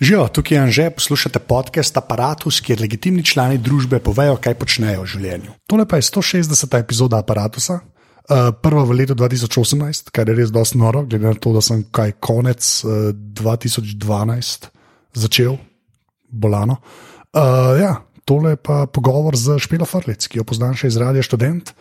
Živijo, tukaj je Anže, poslušate podcast Apparatus, kjer legitimni člani družbe povejo, kaj počnejo v življenju. Tole pa je 160. epizoda Apparatusa, uh, prva v letu 2018, kar je res dosti noro, glede na to, da sem kaj konec uh, 2012 začel, bolano. Uh, ja, tole je pa pogovor z Špilo Frlic, ki jo poznam še iz radia študent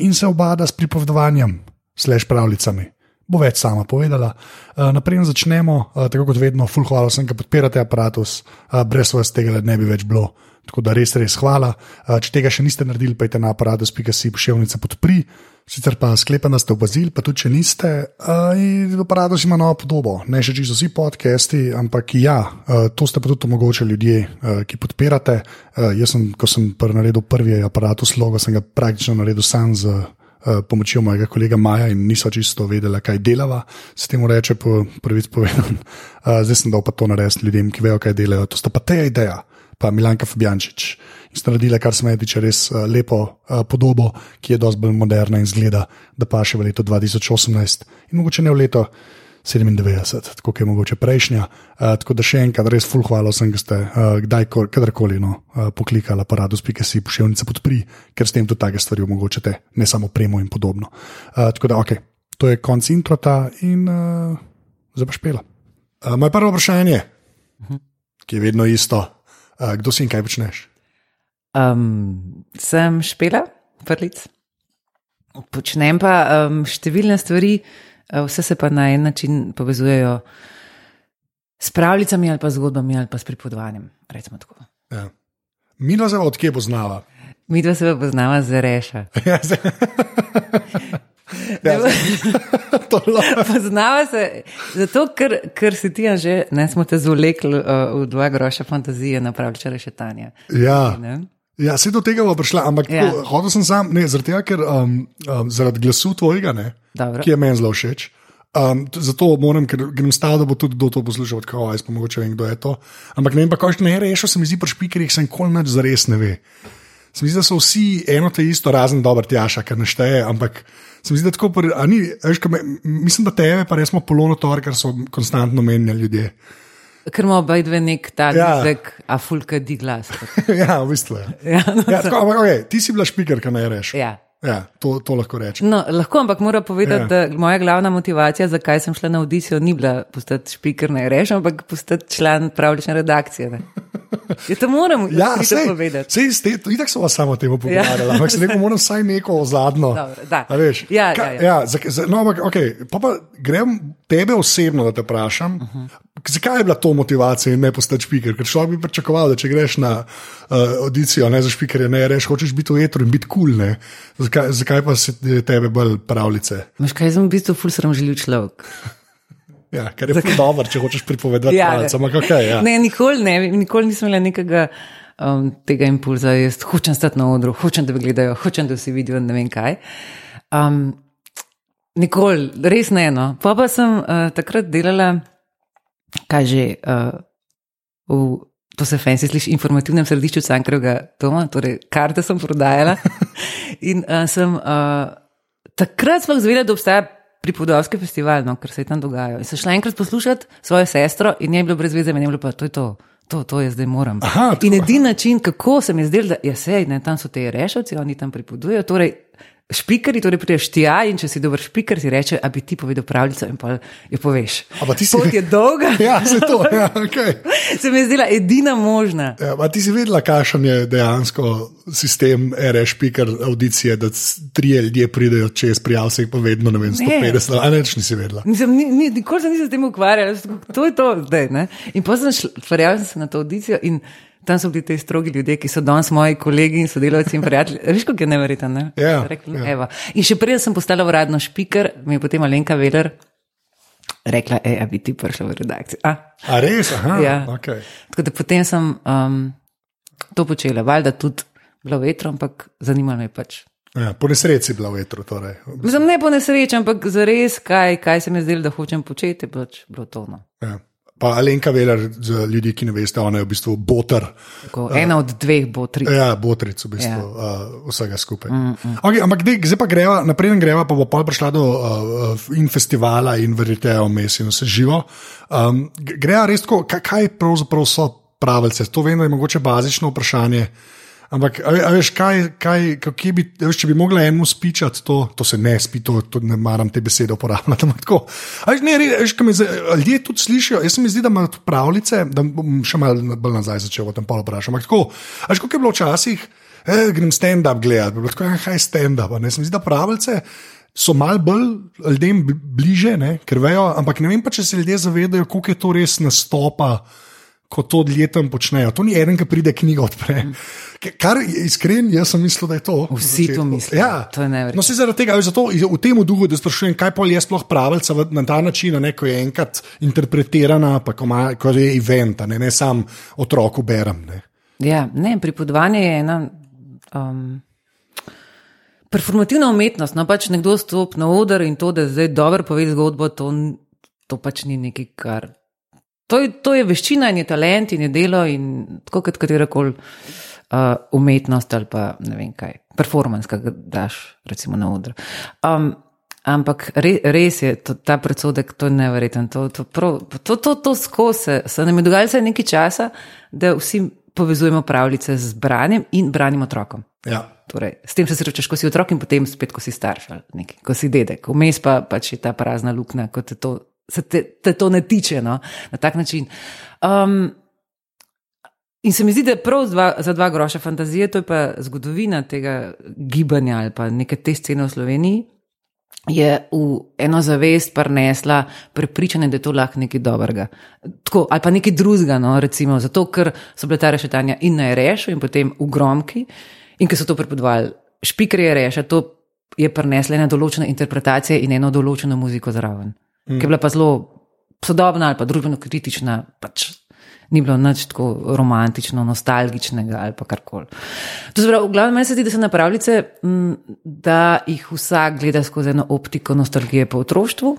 in se obada s pripovedovanjem, slash pravljicami bo več sama povedala. Uh, naprej začnemo, uh, tako kot vedno, full hvala vsem, ki podpirate aparatus, uh, brez vas tega ne bi več bilo. Tako da res, res hvala. Uh, če tega še niste naredili, pejte na aparatus.si pošiljnica podpri. Sicer pa sklepam, da ste opazili, pa tudi če niste, uh, aparatus ima novo podobo. Ne še čisto vsi podcasti, ampak ja, uh, to ste pa tudi omogočili ljudje, uh, ki podpirate. Uh, jaz sem, ko sem naredil prvi aparatus logo, sem ga praktično naredil sam z Eh, pomočjo mojega kolega Maja in niso čisto vedela, kaj delava, s tem reče po prvič povedan. Uh, zdaj sem dal pa to narediti ljudem, ki vejo, kaj delajo. To sta pa te ideja, pa Milanka Fabjančič. In sta naredila, kar se mi tiče, res uh, lepo podobo, ki je dosti bolj moderna in zgleda, da pa še v letu 2018 in mogoče ne v leto. 97, tako je mogoče prejšnja. Uh, tako da še enkrat, res full hvala vsem, ki ste uh, kdajkoli, kadarkoli no, uh, poklikali paradus.si pošiljnice podpri, ker s tem tudi take stvari omogočate, ne samo premo in podobno. Uh, tako da, ok, to je konc introta in uh, zdaj pa špela. Uh, moje prvo vprašanje, uh -huh. ki je vedno isto, uh, kdo si in kaj počneš? Um, sem špela, prlic. Počnem pa um, številne stvari. Eh, vse se pa na en način povezujejo s pravljicami ali pa zgodbami ali pa s pripovedovanjem. Ja. Mi dva se odkje poznava? Mi dva se poznava z reša. Ja, ja, poznava se zato, ker, ker si ti že, ne smo te zvlekli uh, v dva groša fantazije na pravljiče rešetanja. Ja. Ja, se do tega bo prišla, ampak ja. hodil sem sam, ne, zaradi tega, ker um, um, zaradi glasu tvojega, ne, ki je meni zelo všeč. Um, zato moram, ker grem stav, da bo tudi kdo to poslušal, tako da jaz pa mogoče vem, kdo je to. Ampak ne vem, pa kaj še ne rešil, se mi zdi pri špikerjih, sem kol noč zares ne ve. Se mi zdi, da so vsi eno te isto, razen dober tjaša, kar našteje, ampak se mi zdi, da tako, pri, ni, veš, me, mislim, da tebe pa res smo polono to, kar so konstantno menjali ljudje. Ker ima oba dve nek ta jezik, ja. a fulka di glas. ja, v bistvu. Ja, no, ja, tako, ampak, okay, ti si bila špikerka, ne reš. Ja. Ja, to, to lahko rečem. No, lahko, ampak moram povedati, ja. da moja glavna motivacija, zakaj sem šla na audicijo, ni bila postati špiker, ne rečem, ampak postati član pravlične redakcije. Ne. Je to moram ja, sej, povedati. Sej, ste, itak so vas samo temu pogovarjali, ja. ampak se neko moram vsaj neko ozadno. Ja, ja, ja. ja, za, za, no, ampak, okay, pa pa grem tebe osebno, da te vprašam. Uh -huh. Zakaj je bila to motivacija in ne postati špiker? Ker človek bi pričakoval, da če greš na uh, audicijo, ne za špikerje, ne rečeš, hočeš biti v etru in biti kul. Cool, zakaj, zakaj pa se tebe bolj pravljice? Veš kaj, sem v bistvu ful sram želil človek. Ja, ker je zelo dobro, če hočeš pripovedati ja, pravljice. Okay, ja. Ne, nikoli, ne, nikoli nisem imel nekega um, tega impulza, jaz hočem stati na odru, hočem, da me gledajo, hočem, da vsi vidijo ne vem kaj. Um, nikoli, res ne eno. Pa pa sem uh, takrat delala kaj že, uh, v, to se fensi sliši, informativnem središču Cankrega doma, torej karte sem prodajala. In uh, sem uh, takrat sploh zvedela, da obstaja pripovedovski festival, no, ker se je tam dogajalo. In sem šla enkrat poslušati svojo sestro in je bilo brez veze, meni je bilo pa to je to. To, to jaz zdaj moram. Aha, in edini način, kako se mi zdi, da je ja, sej, ne, tam so te rešilci, oni tam pripovedujejo. Torej, Špikari, torej prideš ti ja, in če si dober špiker, ti reče, da bi ti povedal pravljico in pa jo poveš. Ampak ti si. Pot je dolga. Ja, se to, ja, okay. se mi je zdela edina možna. Ja, ti si vedela, kakšen je dejansko sistem RS špiker audicije, da tri ljudje pridejo čez prijav, se jih pa vedno, ne vem, 150, ali neč nisi vedela. Nisem, ni, ni, nikoli se nisem s tem ukvarjala, to je to zdaj. Ne? In potem sem šla na to audicijo. Tam so bili ti strogi ljudje, ki so danes moji kolegi in sodelavci in prijatelji. Veš, kako je neverjeten. Ne? Ja, ja. In še prej sem postala uradno špiker, mi je potem Alenka Veler rekla, da bi ti prišla v redakcijo. A, A res? Aha, ja. okay. Tako da potem sem um, to počela, valjda tudi bilo vetro, ampak zanimalo me je pač. Ja, po nesreči je bilo vetro. Torej. Mislim, ne po nesreči, ampak za res, kaj, kaj se mi je zdelo, da hočem početi, pač bilo to. No. Ja. Pa Alenka Veler, za ljudi, ki ne veste, ona je v bistvu boter. Tako, ena od dveh bo tri. Ja, botric v bistvu Ja. uh, vsega skupaj. Mm, mm. Okay, ampak dej, zdaj pa greva, naprej greva, pa bo pol prišla do uh, in festivala in verjete, vmes in vse živo. Um, greva res tako, kaj, kaj pravzaprav so pravice? To vem, da je mogoče bazično vprašanje. Ampak, a, a veš, kaj, kaj, kaj bi, veš, če bi mogla enemu spičati, to, to se ne spi, to, to ne maram te besede uporabljati. Veš, ne, veš, me ljudje tudi slišijo. Jaz mi zdi, da imajo pravljice, da bom še malo bolj nazaj začel, tam pa vprašam. Ampak tako, veš, kako je bilo včasih, eh, grem stand-up gledati, tako, "Ja, kaj stand-up. Ne, se mi zdi, da pravljice. So malo bolj ljudem bl- bliže, ne, ker vejo, ampak ne vem pa, če se ljudje zavedajo, koliko je to res nastopa, ko to ljudje tam počnejo. To ni eden, ki pride knjigo odpre. Kar je iskren, jaz sem mislil, da je to. Vsi to mislijo. Ja, To je neverjetno. No, se zaradi tega, zato, v tem duhu, da sprašujem, kaj pol je sploh pravica na ta način, ne, ko je enkrat interpretirana, pa ko, ma, ko je event, ne, ne sam otroku berem. Ne. Ja, ne, pripovedovanje je ena um, performativna umetnost. No, pač nekdo stopi na oder in to, da zdaj dobro pove zgodbo, to, to pač ni nekaj, kar. To je, to je veščina in je talent in je delo in tako kot katerakoli uh, umetnost ali pa ne vem kaj, performance, ki ga daš recimo na oder. Um, ampak re, res je to, ta predsodek, to je neverjeten. To, to, prav, to, to, to skozi se, nam je dogajalo vsaj nekaj časa, da vsi povezujemo pravljice z branjem in branjem otrokom. Ja. Torej, s tem se srečaš, ko si otrok in potem spet, ko si starš ali nekaj, ko si dedek. Vmes pa pač je ta prazna luknja, ko te to, se te, te to ne tiče no? na tak način. Um, in se mi zdi, da je prav dva, za dva groša fantazije, to je pa zgodovina tega gibanja ali pa neke te scene v Sloveniji. Je v eno zavest prinesla prepričanje, da je to lahko nekaj dobrega. Tako, ali pa nekaj drugega, no, recimo, zato ker so bile ta rešetanja in na rešu, in potem v gromki, in ker so to prepodvali špikerje reša, to je prinesla ena določena interpretacija in eno določeno muziko zraven, mm. ki je bila pa zelo sodobna ali pa družbeno kritična. Pač Ni bilo nič tako romantično, nostalgičnega ali pa karkoli. To se pravi, v glavnem meni se zdi, da so napravljice, da jih vsak gleda skozi eno optiko nostalgije po otroštvu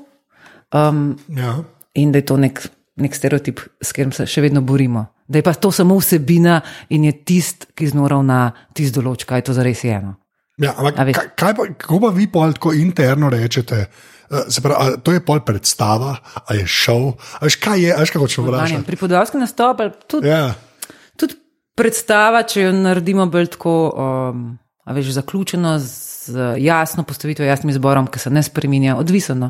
um, Ja. in da je to nek, nek stereotip, s katerim se še vedno borimo. Da je pa to samo vsebina in je tist, ki znoral na tist določ, kaj to zares je eno. Ja, ampak kaj, pa, kako pa vi pol tako interno rečete? Uh, se pravi, to je pol predstava, a je šov, a veš kaj je, a veš kako če vprašam. Pri podvalskem nastopu, tudi, Ja, tudi predstava, če jo naredimo bolj tako, um, a veš, zaključeno z jasno postavitvijo, jasnim izborom, ki se ne spremenja, odvisno,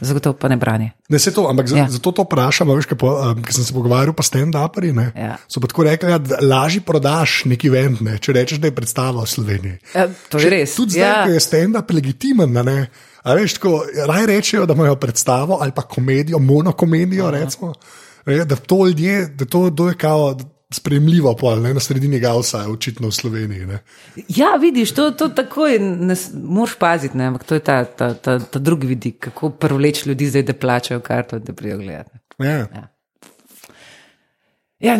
zagotovo pa ne branje. ne se to, ampak za, Ja. ja. zato to vprašam, veš, ker um, sem se pogovarjal pa s stand-uperi, ne, Ja. so pa tako rekli, ja, da lažje prodaš neki event, ne, če rečeš, da je predstava v Sloveniji. Ja, to je res. Tudi zdaj, ja. ja. ko je stand-up legitimen, a ne. A veš, tako, raj rečejo, da imajo predstavo ali pa komedijo, monokomedijo, recimo, ne, da to ljudje, da to, to je kao spremljivo, pol, ne, na sredini Gausa, je očitno v Sloveniji. Ne. Ja, vidiš, to, to takoj ne moraš paziti, ne? ampak to je ta, ta, ta, ta drugi vidik, kako privleči ljudi zdaj, da plačajo karto, da prijo gledati. Ja. Ja,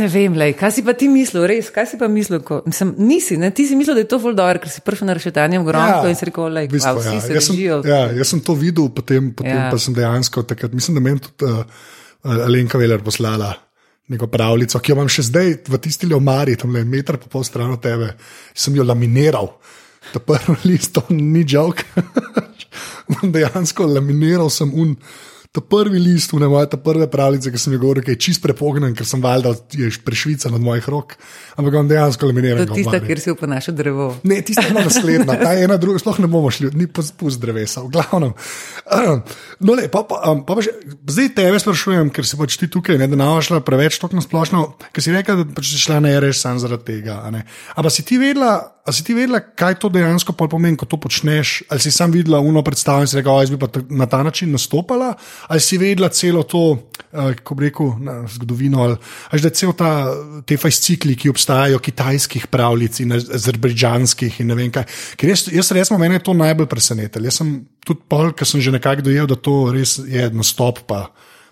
ne vem, lej, kaj si pa ti mislil, res, kaj si pa mislil, ko mislim, nisi, ne? ti si mislil, da je to fuldor, ker si prišel na rešetanje v gromko in si rekel, bistvu, wow, vsi ja. se Jaz sem, režijo. ja, jaz sem to videl, potem, potem Ja. ja. pa sem dejansko takrat, mislim, da meni tudi uh, Alenka Veler poslala neko pravljico, ki jo imam še zdaj v tisti omari, tam le meter pa pol stran od tebe, sem jo laminiral. Ta prvi list, to ni žog. dejansko laminiral sem un. Ta prvi list, ne moje, ta prve pravljice, ki sem jih govoril, ki je čist prepognen, ker sem valjda je prešvica od mojih rok, ampak imam dejansko laminiral. To je tista, kjer si oponašal drevo. Ne, tista je naslednja, ta je ena druga, sploh ne bomo šli, ni pust drevesa, v glavnem. No, le, pa, pa, um, pa, pa še, zdaj tebe sprašujem, ker si pač ti tukaj, ne, da ne boš šla preveč tako na splošno, ker si rekel, da pač si šla na RS sam zaradi tega. Ampak si ti vedela, a si ti vedela, kaj to dejansko pomeni, ko to počneš? Ali si sam videla uno predstavo in si rekel, jaz bi pa na ta način nastopala, ali si vedela celo to, uh, kako bi rekel, na, zgodovino, ali, ali da cel ta, te fascikli, ki obstajajo, kitajskih pravljic in azerbajdžanskih in ne vem kaj. Ker jaz, jaz resno, mene je to najbolj presenetilo. Jaz sem tudi pol, ker sem že nekako dojel, da to res je nastop pa.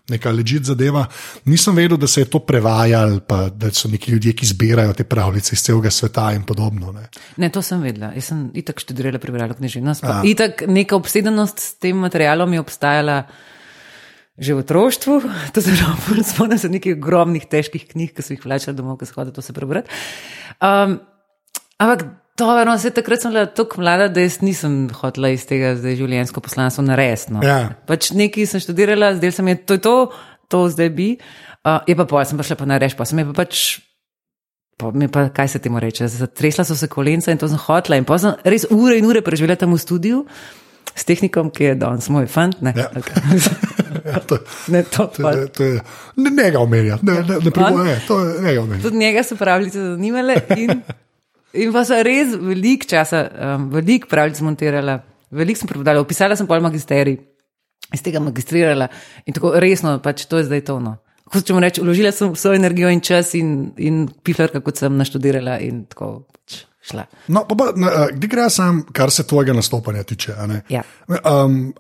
Neka ležit zadeva. Nisem vedel, da se je to prevajalo, pa da so neki ljudje, ki zbirajo te pravljice iz celega sveta in podobno. Ne. Ne, to sem vedela. Jaz sem itak študirala prebrala književnost. pa Itak neka obsedenost s tem materialom je obstajala že v otroštvu, to zelo spomnim se nekih ogromnih, težkih knjig, ki so jih vlačali domov, ki so hodili to se prebrati. Um, ampak dobro, no, takrat sem bila tako mlada, da jaz nisem hotela iz tega zdaj življenjsko poslanstvo naresno. Ja. Pač nekaj sem študirala, zdaj sem je to, to, to zdaj bi. Uh, je pa pol, sem pa šla pa na reš, pa sem je pa pač. Pa, pa, kaj se temu reče? Zatresla so se kolenca in to sem hotla. In pa sem res ure in ure preživela tam v studiu s tehnikom, ki je danes moj fant. Ne, Ja. okay. Ja, to, ne, to, to, je- to je, ne, ne ga omenjati, ne, ne, ne, On? ne, to ne ga omenjati. Tudi njega so pravljice zanimale. In, in pa so res veliko časa, um, veliko pravljic montirala, veliko sem prebrala, opisala sem pol magisterij, iz tega magistrirala in tako resno, pač to je zdaj to. No. Kako če mu rečem, vložila sem vso energijo in čas in, in piflarka, kot sem naštudirala in tako pač šla. No, pa, pa, Kdaj gre sam, kar se tvojega nastopanja tiče? Ja. Um,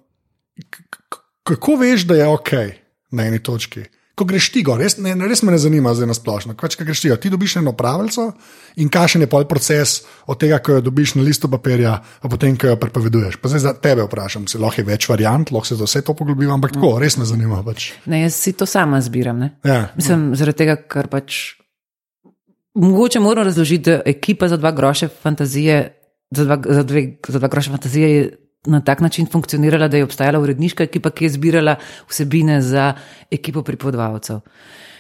kako veš, da je ok na eni točki? Ko greš ti gor, res, ne, res me ne zanima zdaj na splošno. Pač, ko greš ti, ti dobiš eno pravico in kakšen je pol proces od tega, ko jo dobiš na listu papirja, pa potem, ko jo prepoveduješ. Pa zdaj za tebe vprašam, se lahko je več variant, lahko se za vse to poglobivam, ampak tako, res me zanima. Pač. Ne, jaz si to sama zbiram. Ne? Ja, Mislim, zaradi tega, ker pač. Mogoče moram razložiti, da ekipa za dva groše fantazije, za dva, za dve, za dva groše fantazije je na tak način funkcionirala, da je obstajala uredniška ekipa, ki je zbirala vsebine za ekipo pripovedovalcev.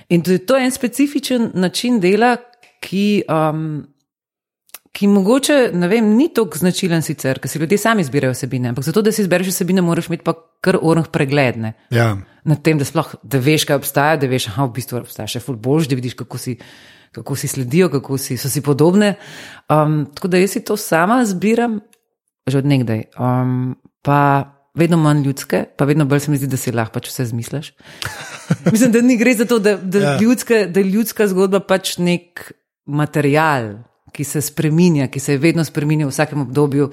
In tudi to je en specifičen način dela, ki. Um, Ki mogoče, ne vem, ni tako značilen sicer, ker si ljudje sami zbirajo vsebine, ampak zato, da si izbereš vsebine, moraš imeti pa kar orang pregledne ja. nad tem, da sploh da veš, kaj obstaja, da veš, da v bistvu obstaja še ful boljš, da vidiš, kako si, kako si sledijo, kako si, so si podobne. Um, tako da jaz si to sama zbiram, že od nekdaj. Um, pa vedno manj ljudske, pa vedno bolj se mi zdi, da si lahko pač vse zmisliš. Mislim, da ni gre za to, da, da, Ja. ja. ljudska, da je ljudska zgodba pač nek material. Ki se spremenja, ki se je vedno spremenil v vsakem obdobju,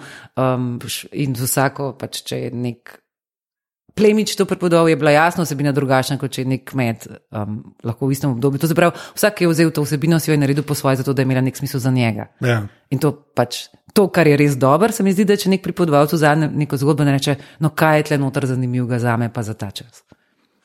um, in z vsako, pač, če je nek plemič to prepodoval, je bila jasno vsebina drugačna, kot če je nek kmet um, lahko v istem obdobju. To se pravi, vsak je vzel to vsebino, si jo je naredil po svoje, zato da je imela nek smisel za njega. Ja. In to pač. To, kar je res dobro, se mi zdi, da če nek pripovedovalec vzame neko zgodbo in reče, no kaj je tle noter zanimivega za me, pa za ta čas.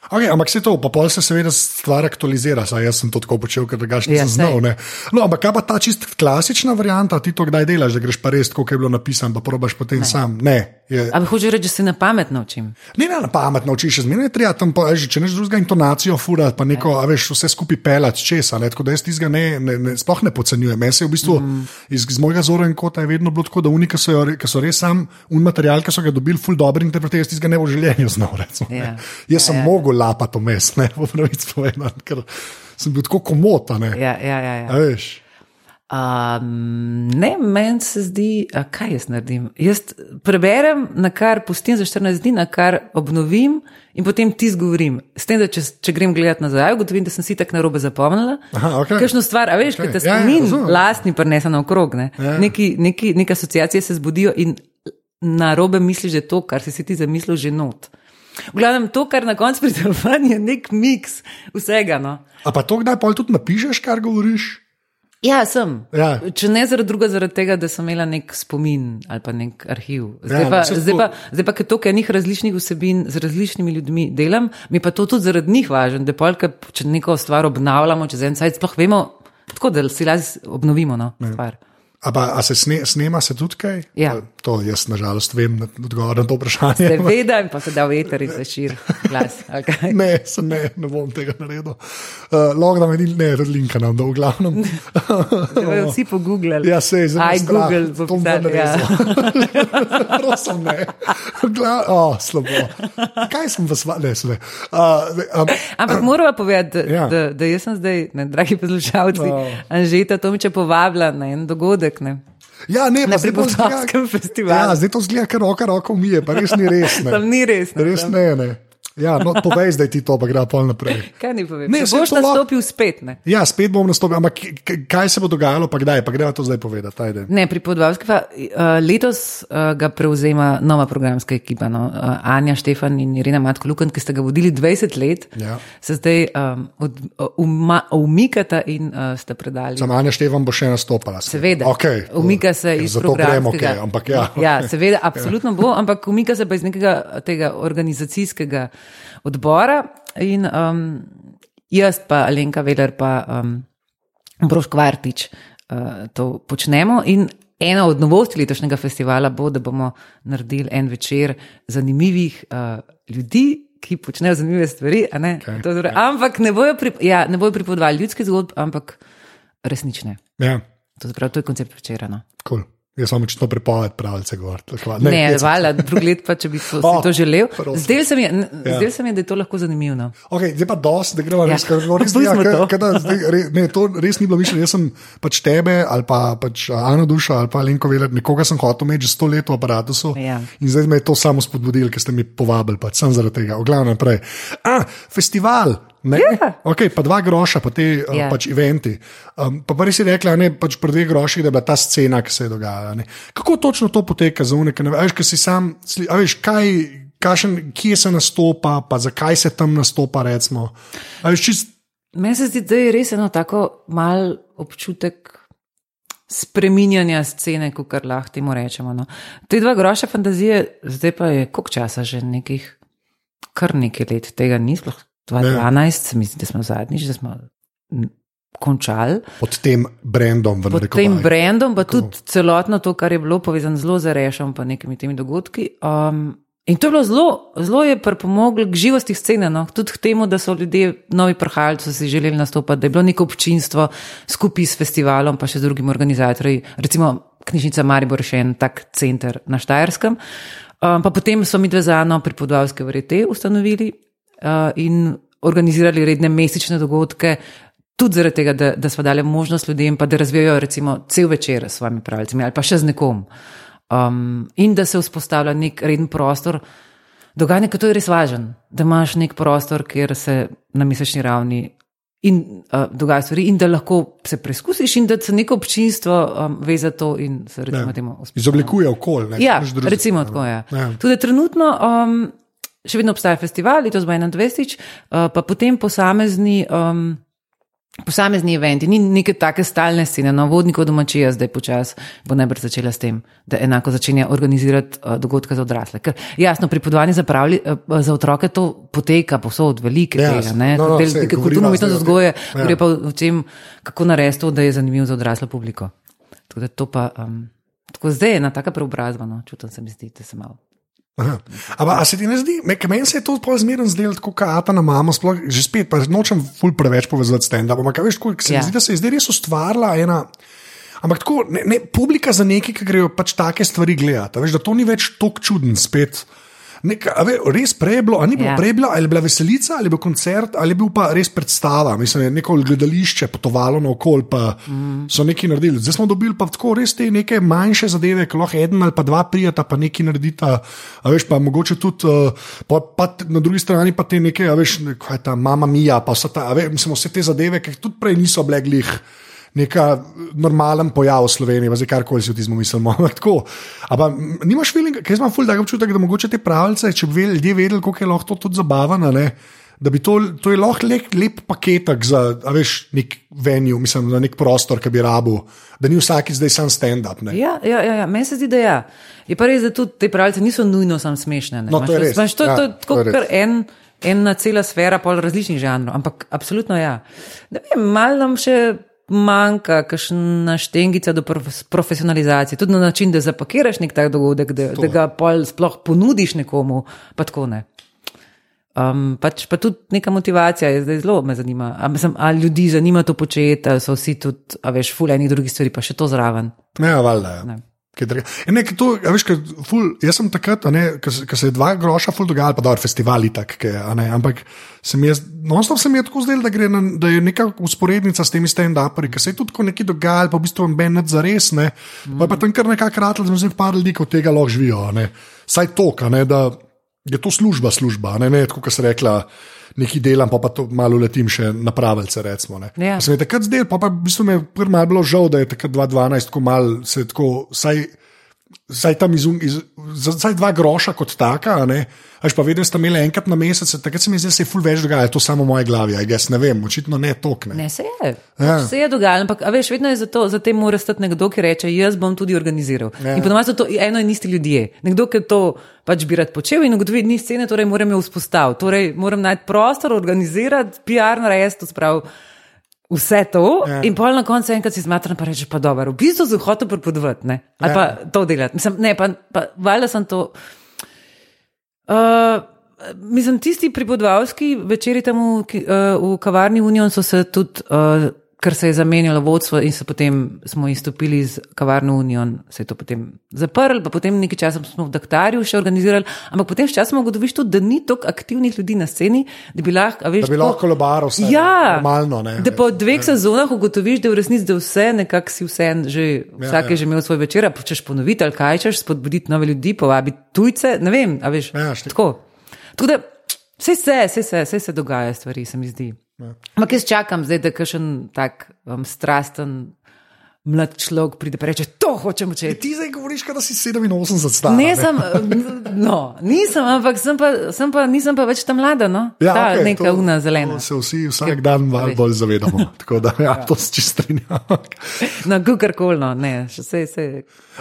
Okay, ampak se to, pa pol se seveda stvar aktualizira, saj jaz sem to tako počel, ker drugače Ja, nisem saj. znal. ne. No, ampak kaj pa ta čist klasična varianta, ti to kdaj delaš, da greš pa res, kot je bilo napisano, pa probaš potem ne. sam. Ne, je, Ampak hoče reči, da se na pamet naučim. ne, ne na pamet naučiš, zmeraj je treba tam, pa, že, če neš drugega intonacijo furati, pa neko, a veš, vse skupaj pelati česa. Ne, tako da jaz tistega ne, ne, ne, sploh ne podcenjujem. Meni se je v bistvu mm. iz, iz mojega zora in kota je vedno bilo tako, da unika so, jo so res sam un material, ki so ga dobili, ful dobro interpretirati, jaz tistega ne v življenju znal. Recimo. Ja. Jaz sem Ja, ja. mogel lapati vmes, ne v pravici povedano, ker sem bil tako komota. Ne. Ja, ja, ja. ja. A veš. Um, ne, meni se zdi, a kaj jaz naredim. Jaz preberem, na kar pustim za 14 dni, na kar obnovim in potem ti zgovorim. S tem, da če, če grem gledat nazaj, ugotovim, da sem si tako narobe zapomnila. Aha, okej. Kakšno stvar, a veš, okay. kaj te spomin, ja, ja, lastni prenesa na okrog. Ne? Ja. Neki, neki, neke asociacije se zbudijo in narobe misliš, da je to, kar si si ti zamislil, že not. V glavnem, to, kar na koncu pridelovanj je nek miks vsega. No. A pa to kdaj pol tudi napišeš, kar govoriš? Ja, sem. Ja. Če ne zaradi druga, zaradi tega, da sem imela nek spomin ali pa nek arhiv. Zdaj Ja, pa, zdaj pa, zdaj pa ker toliko enih različnih vsebin z različnimi ljudmi delam, mi pa to tudi zaradi njih važno, da polka, če neko stvar obnavljamo, čez en sajt, sploh vemo, tako da si lazi obnovimo no, stvar. A, pa, a se sne, snema se tudi kaj? Ja. To jaz nažalost vem na- odgovor na to vprašanje. Seveda, in pa se da v eter in se širi glas. kaj. Ne, ne, ne bom tega naredil. Uh, Lahko da me ni, ne, linka nam, da v glavnem. Zdaj vsi pogooglali. Ja, se je zelo Aj, Google, bo to bom pisal, ja. Prosim, ne. Gla, oh, slabo. Kaj sem vas, va- ne, se ne. Uh, um, Ampak moramo povedati, da, Ja. da, da jaz sem zdaj, ne, dragi poslušalci, oh. Anžeta Tomiča povabila na en dogodek. Ne. ja, ne, Na Pripotovskem festivalu. Ja, zdaj to zgleda, ker roka roko umije, pa res ni res. Ne. Tam ni res. ne, Res tam. ne, ne. Ja, no, povej zdaj ti to, pa gre pol naprej. Kaj ni povedal? Ne, boš to lahko- nastopil spet. Ne, Ja, spet bom nastopil, ampak kaj se bo dogajalo, pa kdaj, pa greva to zdaj povedati. Ajde. ne pri podvalski pa uh, letos uh, ga prevzema nova programska ekipa. No. Uh, Anja Štefan in Irina Matko Lukan, ki ste ga vodili 20 let, Ja. se zdaj um, od, uma, umikata in uh, ste predali. Sam Anja Števan bo še nastopala. Seveda, Okay, umika se iz Zato gremo, okay, ampak ja. ja, seveda, absolutno bo, ampak umika se pa iz nekega tega organizacijskega odbora. In um, jaz, pa Alenka Veler, pa um, Brož Kvartič uh, to počnemo. In ena od novosti letošnjega festivala bo, da bomo naredili en večer zanimivih uh, ljudi. Ki počnejo zanimive stvari, okay, torej, ja. ampak ne bojo, pri, ja, bojo pripovedovali ljudske zgodbe, ampak resnične. Ja. To, zapravo, to je koncept večera. No. Cool. Jaz sem očitno pripoved pravice govoriti. Ne, ne valjda, drug let pa, če bi to, oh, to želel. Zdaj se, ja. se mi je, da je to lahko zanimivo. No. Okay, zdaj pa dosti, da gremo ja. res, res, ja, kada, zdaj, re, ne, to res ni bilo mišljeno. Jaz sem pač tebe ali pa pač Ana Duša ali pa Lenko Veler, nekoga sem hotel imeti že sto let v aparatu. Ja. In zdaj me je to samo spodbudilo, ker ste mi povabili, pač sem zaradi tega. Oglavno naprej. Ah, festival. Yeah. Ja. Okay, pa dva groša, pa te yeah. Ja. pač eventi. Um, pa pa res je rekla, da pač pri dveh groših je bila ta scena, ki se je dogajala. Kako točno to poteka za unike? Veš, kaj si sam, veš, kaj, kašen, kje se nastopa, pa zakaj se tam nastopa. Čist... Meni se zdi, da je res eno tako mal občutek. Spreminjanja scene, kot lahko temu rečemo. No. Te dva groša fantazije, zdaj pa je koliko časa, že nekih, kar nekaj let, tega ni sploh 2012, mislim, da smo zadnjič, da smo končali. Pod tem brandom, v Pod tem brandom, pa tudi celotno to, kar je bilo povezano zelo z rešom, pa nekimi temi dogodki. Um, in to je bilo zelo, zelo je pripomoglo k živosti scene, no? tudi k temu, da so ljudje, novi prhajalci, si želeli nastopati, da je bilo neko občinstvo skupaj s festivalom, pa še z drugimi organizatorji, recimo knjižnica Maribor, še en tak center na Štajerskem. Um, pa potem so mi dve zano pripodovalske vrete ustanovili in organizirali redne mesečne dogodke, tudi zaradi tega, da, da smo dali možnost ljudem, pa da razvijajo recimo cel večer s svojimi pravicami ali pa še z nekom. Um, in da se vzpostavlja nek reden prostor. Dogajanje, ki to je res važen, da imaš nek prostor, kjer se na mesečni ravni in uh, dogaja stvari, in da lahko se preizkusiš, in da se neko občinstvo um, ve za to in se recimo ja. temu uspostavlja. Izoblikuje okolje. Ja, recimo tako je. Ja. ja. Tudi trenutno. Um, še vedno obstaja festival, letos bo 21, uh, pa potem posamezni. Um, Posamezni eventi, ni neke take stalne scene, no, vodnikov domačija zdaj počasi bo najbrž začela s tem, da enako začenja organizirati uh, dogodke za odrasle. Ker jasno, pripodovanje za, pravli, uh, za otroke to poteka posod, velike yes. tega, ne, no, no, del, neke kulturno umetnost vzgoje, ja. gre pa v tem, kako narediti to, da je zanimivo za odraslo publiko. Tako da to pa, um, tako zdaj je ena taka preobrazba, no, čutim se mi zdi, da se malo. Ampak se ti ne zdi, meni se je to zmerno zdelo, kot kata na mamo, sploh že spet, pa nočem ful preveč povezati s tem. Ampak veš, kako se mi ja. zdi, da se je zdaj res ustvarila ena. Ampak tako, ne, ne, publika za neki, ki grejo pač take stvari gledati, veš, da to ni več tako čuden spet. Nek, ve, res preblo, ali ni bilo. Ja. preblo, ali je bila veselica, ali je bil koncert, ali je bil pa res predstava. Mislim, je neko gledališče potovalo naokol, pa mm. so nekaj naredili. Zdaj smo dobili pa tako res te neke manjše zadeve, ki lahko en ali pa dva prijeta, pa nekaj naredita. A veš, pa mogoče tudi, uh, pa, pa na drugi strani pa te neke, a veš, kaj je ta mama mija, pa vse, ta, veš, mislim, vse te zadeve, ki tudi prej niso bile glih neka normalen pojav v Sloveniji, zdaj karkoli si v tem mislimo. Ampak nimaš feeling, ker imam ful, da občutek, da mogoče te pravice, če bi ljudje vedeli, kako je lahko to tudi zabavno. Da bi to, to je lahko lep, lep paketek za veš, nek venue, mislim, za nek prostor, ki bi rabu, da ni vsak zdaj sam stand-up. Ja, ja, ja, ja. meni se zdi, da ja. je pa res, da tudi te pravice niso nujno samo smešne. No, to je res. Maš, to, ja, to, to, to je kar en. Ena cela sfera, pol različnih žanrov, ampak absolutno ja. Malo nam še manjka kakšna štengica do profesionalizacije, tudi na način, da zapakiraš nek tak dogodek, da, da ga pol sploh ponudiš nekomu, pa tako ne. Um, pač pa tudi neka motivacija je zdaj zelo me zanima. A, mislim, a ljudi zanima to početi, so vsi tudi, a veš, fulejni drugi stvari, pa še to zraven. Ne, valjda. Ja. Ja, ne, to, ja, veš, kaj, ful, jaz sem takrat, ko se je dva groša ful dogajal, pa dobro, festivali tak, kaj, ne, ampak se mi je, non-stop se mi je tako zdelo, da, na, da je neka usporednica s temi stand-uperi, ki se je tudi nekaj dogajalo, pa v bistvu ben za res, ne, mm. pa pa tam kar nekako kratko, da smo se par ljudi, ki od tega lahko živijo, ne, saj to, da je to služba, služba, ne, ne, tako, kot se rekla nekaj delam, pa, pa to malo letim še na pravice. Recimo, ja. Se mi je takrat zdel, pa, pa v bistvu mi je prvo malo bilo žal, da je takrat 2012, ko mal se tako, saj Zdaj tam iz, iz, zdaj dva groša kot taka, a ne. Až pa vedno ste imeli enkrat na mesec, takrat se mi zdi, da se je ful več dogaja, to samo v moje glavi, a jaz ne vem, očitno ne tokne. Ne, se je. Ja. Se je dogajalo, ampak veš, vedno je za, to, za tem mora stati nekdo, ki reče: Jaz bom tudi organiziral. Ja. In ponovadi so to eno in isti ljudje. Nekdo, ki to pač bi rad počel in ugotovi, ni scene, torej moram jo vzpostaviti. Torej moram najti prostor, organizirati, PR narediti, to sprav. Vse to, Ja. in pol na koncu enkrat si zmatran, pa reče: pa dobro, v bistvu sem hotel prepodvati, ne, ali Ja. pa to delati. Mislim, ne, pa, pa valjda sem to. Uh, mislim, tisti pripodvalski večeri tam v, uh, v kavarni Union so se tudi, uh, ker se je zamenjalo vodstvo in se potem smo izstopili iz kavarne Union, se je to potem zaprl, pa potem nekaj časa smo v Daktarju še organizirali, ampak potem sčasoma ugotoviš tudi, da ni toliko aktivnih ljudi na sceni, da bi lahko, veš, Da bi lahko lobaral vse. Ja, normalno. Ne, da po dveh sezonah ugotoviš, da v resnici da vse, nekako si vse, že, vsak je že imel svoj večer, pa češ ponoviti ali kaj češ, spodbuditi nove ljudi, povabiti tujce, ne vem, a veš. Ja, štik. tako. Tako da, vse se, vse se, vse se dogaja, stvari se mi zdi. Ampak jaz čakam zdaj, da kakšen tak um, strasten mlad človek pride in reče: To hočemo če. Ti zdaj govoriš, da si 87 star. Ne, sem, no, nisem, ampak sem pa, sem pa, nisem pa več ta mlada, no? Ja, ta okej, neka to- una zelena. to Se vsi vsak dan malo bolj zavedamo. Tako da, ja, to se čisto strinjam. No, kakorkoli, no, ne, še vse, vse.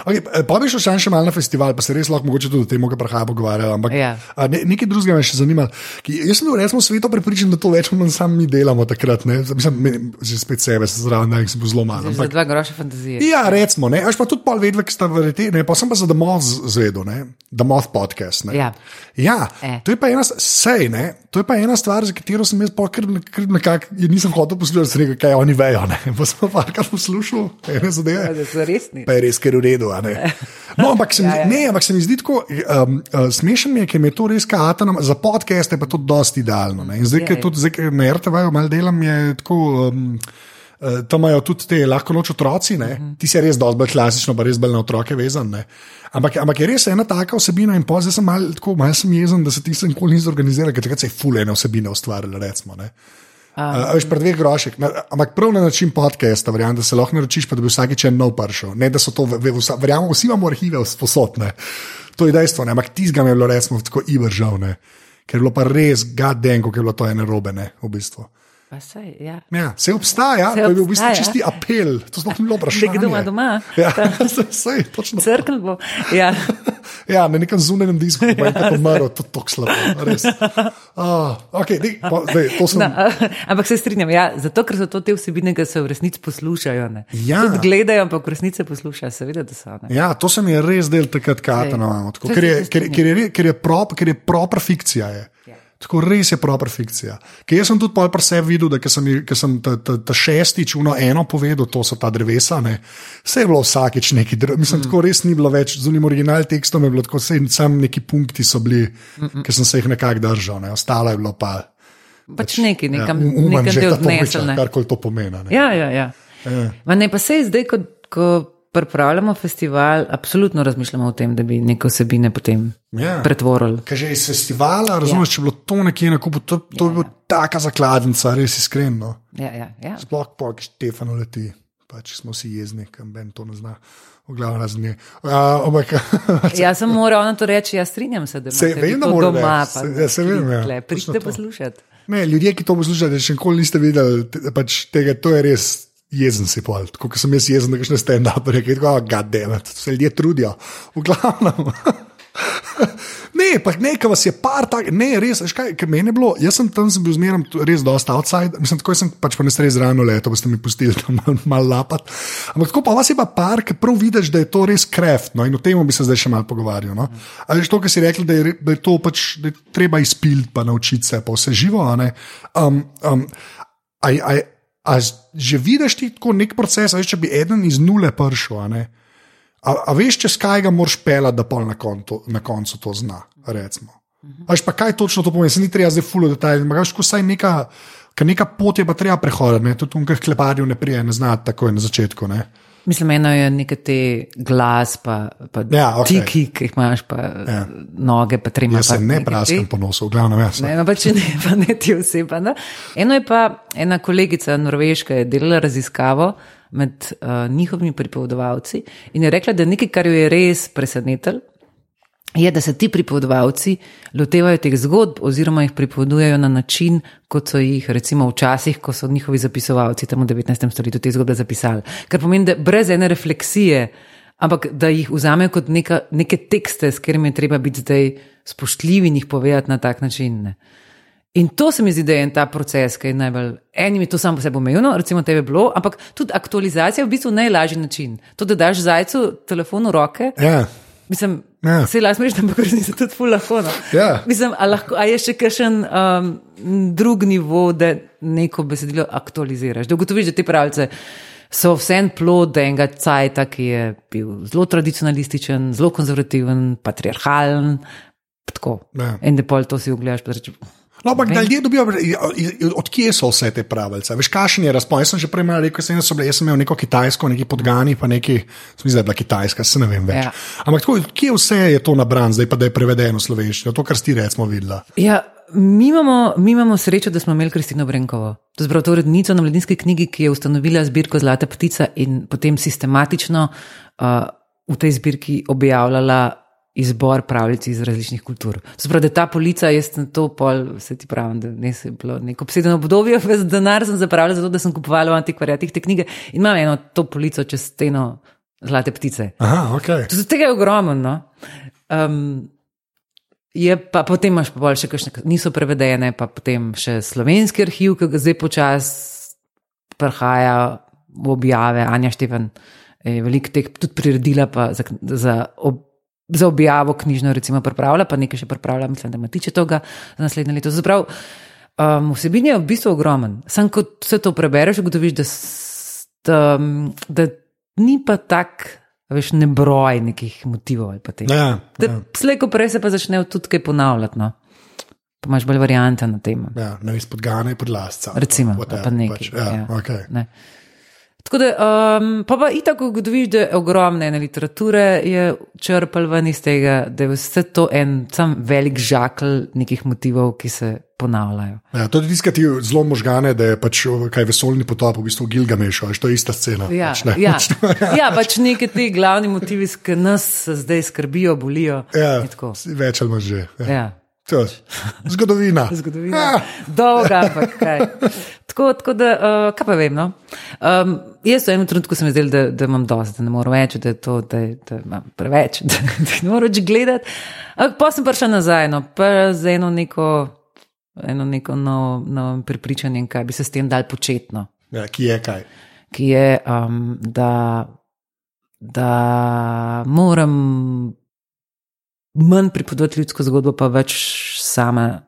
Okay, pa bi šel še, še malo na festival, pa se res lahko mogoče tudi o tem, kar prahaja pogovarjali. Ampak Ja. a, ne, nekaj drugega me še zanima. Ki, jaz sem bil resno sveto prepričan, da to več ali manj sami mi delamo takrat. Ne? Mislim, že spet sebe se zraven, da sem bil zelo malo. Za Ampak, dva groša fantazije. Ja, recimo, ne, až pa tudi pol vedve, ki sta verjeti, ne, pa sem pa za The Moth zvedel, ne, The Moth podcast. Ne. Ja. Ja, E. to je pa ena, sej, ne, to je pa ena stvar, za katero sem jaz pokr nekako, je nisem hotel poslušati, rekel, kaj oni vejo, ne, pa sem pa kar poslušal, ene zadeve. Da so resni. Pa je res, ker je v redu. a ne. No, ampak se, mi, Ja, ja. ne, ampak se mi zdi tako um, uh, smešen, mi je, ker mi je to res kaata, za podcast je pa to dosti idealno. Ne. In zdaj, Ja, ker ja. tudi zdaj, ker na RTV malo delam, je tako. Um, Uh, tam imajo tudi te lahko noč otroci, uh Mhm. -huh. ti si res dosti bolj klasično, pa res bolj na otroke vezan. ne. Ampak, ampak je res ena taka vsebina, in pa zdaj sem malo tako, malo sem jezen, da se ti se nikoli ni zorganiziral, ker takrat se je fulene vsebine ustvarjale. Recimo, ne. Uh, veš, pred dveh grošek, ampak prav na način podcasta, verjamem, da se lahko naročiš, pa da bi vsakeč en nov prišel. Ne, da so to, verjamem, vsi imamo arhive sposodne. To je dejstvo, ne. ampak tizga mi je bilo recimo tako ivržal, ne. ker je bilo pa res gadenko, ker je bilo to ene robe, ne, v bistvu. Sej, ja. Ja, se obstaja, Se to je bil v bistvu čisti apel, to sploh ni bilo vprašanje. Nekdo ima doma. Ja, sej, točno. Crkl bo. Ja. Ja, na nekem zunanjem disku, je tako umrl, to je tako slabo. res. Oh, okay, dej, pa, dej, sem. No, ampak se strinjam, ja, zato ker so to te vsebine, ki se v resnici poslušajo. Ne. Ja. Tudi gledajo, ampak v resnici poslušajo, seveda, da so. Ne. Ja, to se mi je res del takrat katano. Ker je, ker, ker je, ker je, prop, ker je proper fikcija. Je. Ja. Tako res je proper fikcija. Ker jaz sem tudi pol pri sebi videl, da sem, sem ta, ta, ta šestič uno eno povedal, to so ta drevesa. Ne. Vse je bilo vsakeč neki drevesa. Mislim, mm. tako res ni bilo več. Z unim originalnim tekstom je bilo tako, vse, sam neki punkti so bili, mm -mm. ki sem se jih nekako držal. Ne. Ostalo je bilo pa. Pač neki, nekam, ja, um, nekam že ta topiča, odnesel. karkoli to pomeni. ne. Ja, ja, ja. Ma ne, pa se zdaj, ko, ko pripravljamo festival, absolutno razmišljamo o tem, da bi neke osebine potem Ja. pretvorili. Ker že iz festivala, razumeš, ja. če bi bilo to nekje na kupu, to, to ja, bi bila taka zakladnica, res iskreno. Ja, ja, ja. Sploh pa, ki Štefano leti, pač smo si jezni, kam Ben to ne zna. V glavu razni. Uh, Jaz sem moral na to reči, jaz strinjam se, da Se vem, da to mora doma. pa Se- ja, se vem, ja. Točno Pridite to. poslušati. ne, ljudje, ki to poslušate, še nikoli niste videli, te- pač tega, to je res. Jezen si tako kot sem jaz jezen, da greš stand-up, rekel, da se ljudje trudijo. V glavnem. Ne, pa nekaj vas je par tak, ne, res, veš kaj, ker meni je bilo, jaz sem tam sem bil zmeraj res dosta outside, mislim, tako sem pač pa ne stres rano leto, boste mi pustili tam mal, mal lapat. Ampak tako pa vas je pa par, ki prav vidiš, da je to res kreft, no in o tem bi se zdaj še malo pogovarjal. No? Ali že to, kar si rekel, da je, da je to pač, da je treba izpiliti, pa naučiti se, pa vse živo, a ne. Um, um, a, a, a že vidiš ti tako nek proces, veš, če bi eden iz nule prišel, a. A, a veš, čez kaj ga moraš pelati, da pol na, na koncu to zna? Recimo. Veš pa kaj točno to pomeni, se ni treba zdaj fulo detajlno, veš, ko saj neka, ker neka pot je pa treba prehoditi, tudi tukaj kleparjev ne prije, ne zna takoj na začetku. Ne? Mislim, eno je nekaj te glas, pa, pa Ja, okej. tiki, ki jih imaš, pa Ja. noge, pa trema. Jaz se ne praskam po nosu, v glavnem jaz. Ne, no, pa če ne, pa ne ti oseba. Ne? Eno je pa ena kolegica Norveška, je delala raziskavo med uh, njihovimi pripovedovalci in je rekla, da nekaj, kar jo je res presenetilo, je, da se ti pripovedovalci lotevajo teh zgodb oziroma jih pripovedujejo na način, kot so jih recimo včasih, ko so njihovi zapisovalci tam v 19. stoletju te zgodbe zapisali. Kar pomeni, da brez ene refleksije, ampak da jih vzamejo kot neka, neke tekste, s katerimi je treba biti zdaj spoštljivi in jih povedati na tak način. Ne. In to se mi zdi, da je en ta proces, ki je najbolj. Enim je to samo po sebi omejeno, recimo tebe bilo, ampak tudi aktualizacija je v bistvu najlažji način. To, da daš zajcu telefon v roke, Ja, Mislim, Ja. se lahko smeš, ampak resnici tudi ful lahko. No. Ja. Mislim, a, lahko, a je še kakšen um, drug nivo, da neko besedilo aktualiziraš. Da ugotoviš, da te pravljice so vse en plod enega cajta, ki je bil zelo tradicionalističen, zelo konzervativen, patriarhalen. Tako. Ja. In da pol to si ogledaš, pa reče, No, ampak da ljudje dobijo, odkje so vse te pravice? Veš, kakšen je razpon? Jaz sem že prej imel, rekel sem, da so bile, jaz sem imel neko kitajsko, neki podgani, pa neki, sem zdaj bila kitajska, se ne vem več. Ja. Ampak tako, kje vse je to nabran, zdaj pa da je prevedeno slovenščino, to, kar si recimo videla. Ja, mi imamo, mi imamo srečo, da smo imeli Kristino Brenkovo. To je to urednico na mladinski knjigi, ki je ustanovila zbirko Zlata ptica in potem sistematično uh, v tej zbirki objavljala izbor pravljic iz različnih kultur. Sprav, da ta polica, jaz sem to pol, se ti pravim, da ne se je bilo neko obsedeno obdobje, ves denar sem zapravila zato, da sem kupovala v antikvariatih te knjige in imam eno to polico čez steno Zlate ptice. Aha, ok. Tudi tega je ogromno. No? Um, je pa potem imaš pa bolj še kakšne, niso prevedene, pa potem še slovenski arhiv, ki ga zdaj počasi prihaja v objave. Anja Števen je veliko teh tudi priredila pa za, za, ob, za objavo knjižno, recimo, pripravlja, pa nekaj še pripravlja, mislim, da ima tiče tega za naslednje leto. Zaprav, um, vsebin je v bistvu ogromen. Sam, ko vse to prebereš, ugotoviš, da, da, da ni pa tak, veš, nebroj nekih motivov ali pa. Ja, ja, Slej, ko prej se pa začnejo tudi kaj ponavljati. No. Pa imaš bolj variante na tem. ja, ne vem, podgane pod lasca. Recimo, Whatever, pa nekaj. Pač, ja, ja. okay. Ne. Tako da, um, pa pa itak ugotoviš, da ogromne ene literature je črpal ven iz tega, da je vse to en sam velik žakl nekih motivov, ki se ponavljajo. Ja, to je tiskati zelo možgane, da je pač kaj vesoljni potop, v bistvu Gilgameš, ali to je ista scena. Ja, pač, ne. ja, ja, pač neki ti glavni motivi, ki nas zdaj skrbijo, bolijo. ja, več ali manj že. Ja. Ja. To Zgodovina. Zgodovina. Ja. Dolga, ampak kaj. Tako, tako da, uh, kaj pa vem. No? Um, jaz v enem trenutku sem zdel, da, da imam dosti, da ne morem več, da to, da, je- da imam preveč, da, da ne morem več gledati. Ampak pa sem prišla nazaj, no, pa z eno neko, eno neko novo, novo prepričanje, kaj bi se s tem dal početno. Ja, ki je kaj. Ki je, um, da, da moram manj pripovedovati ljudsko zgodbo, pa več sama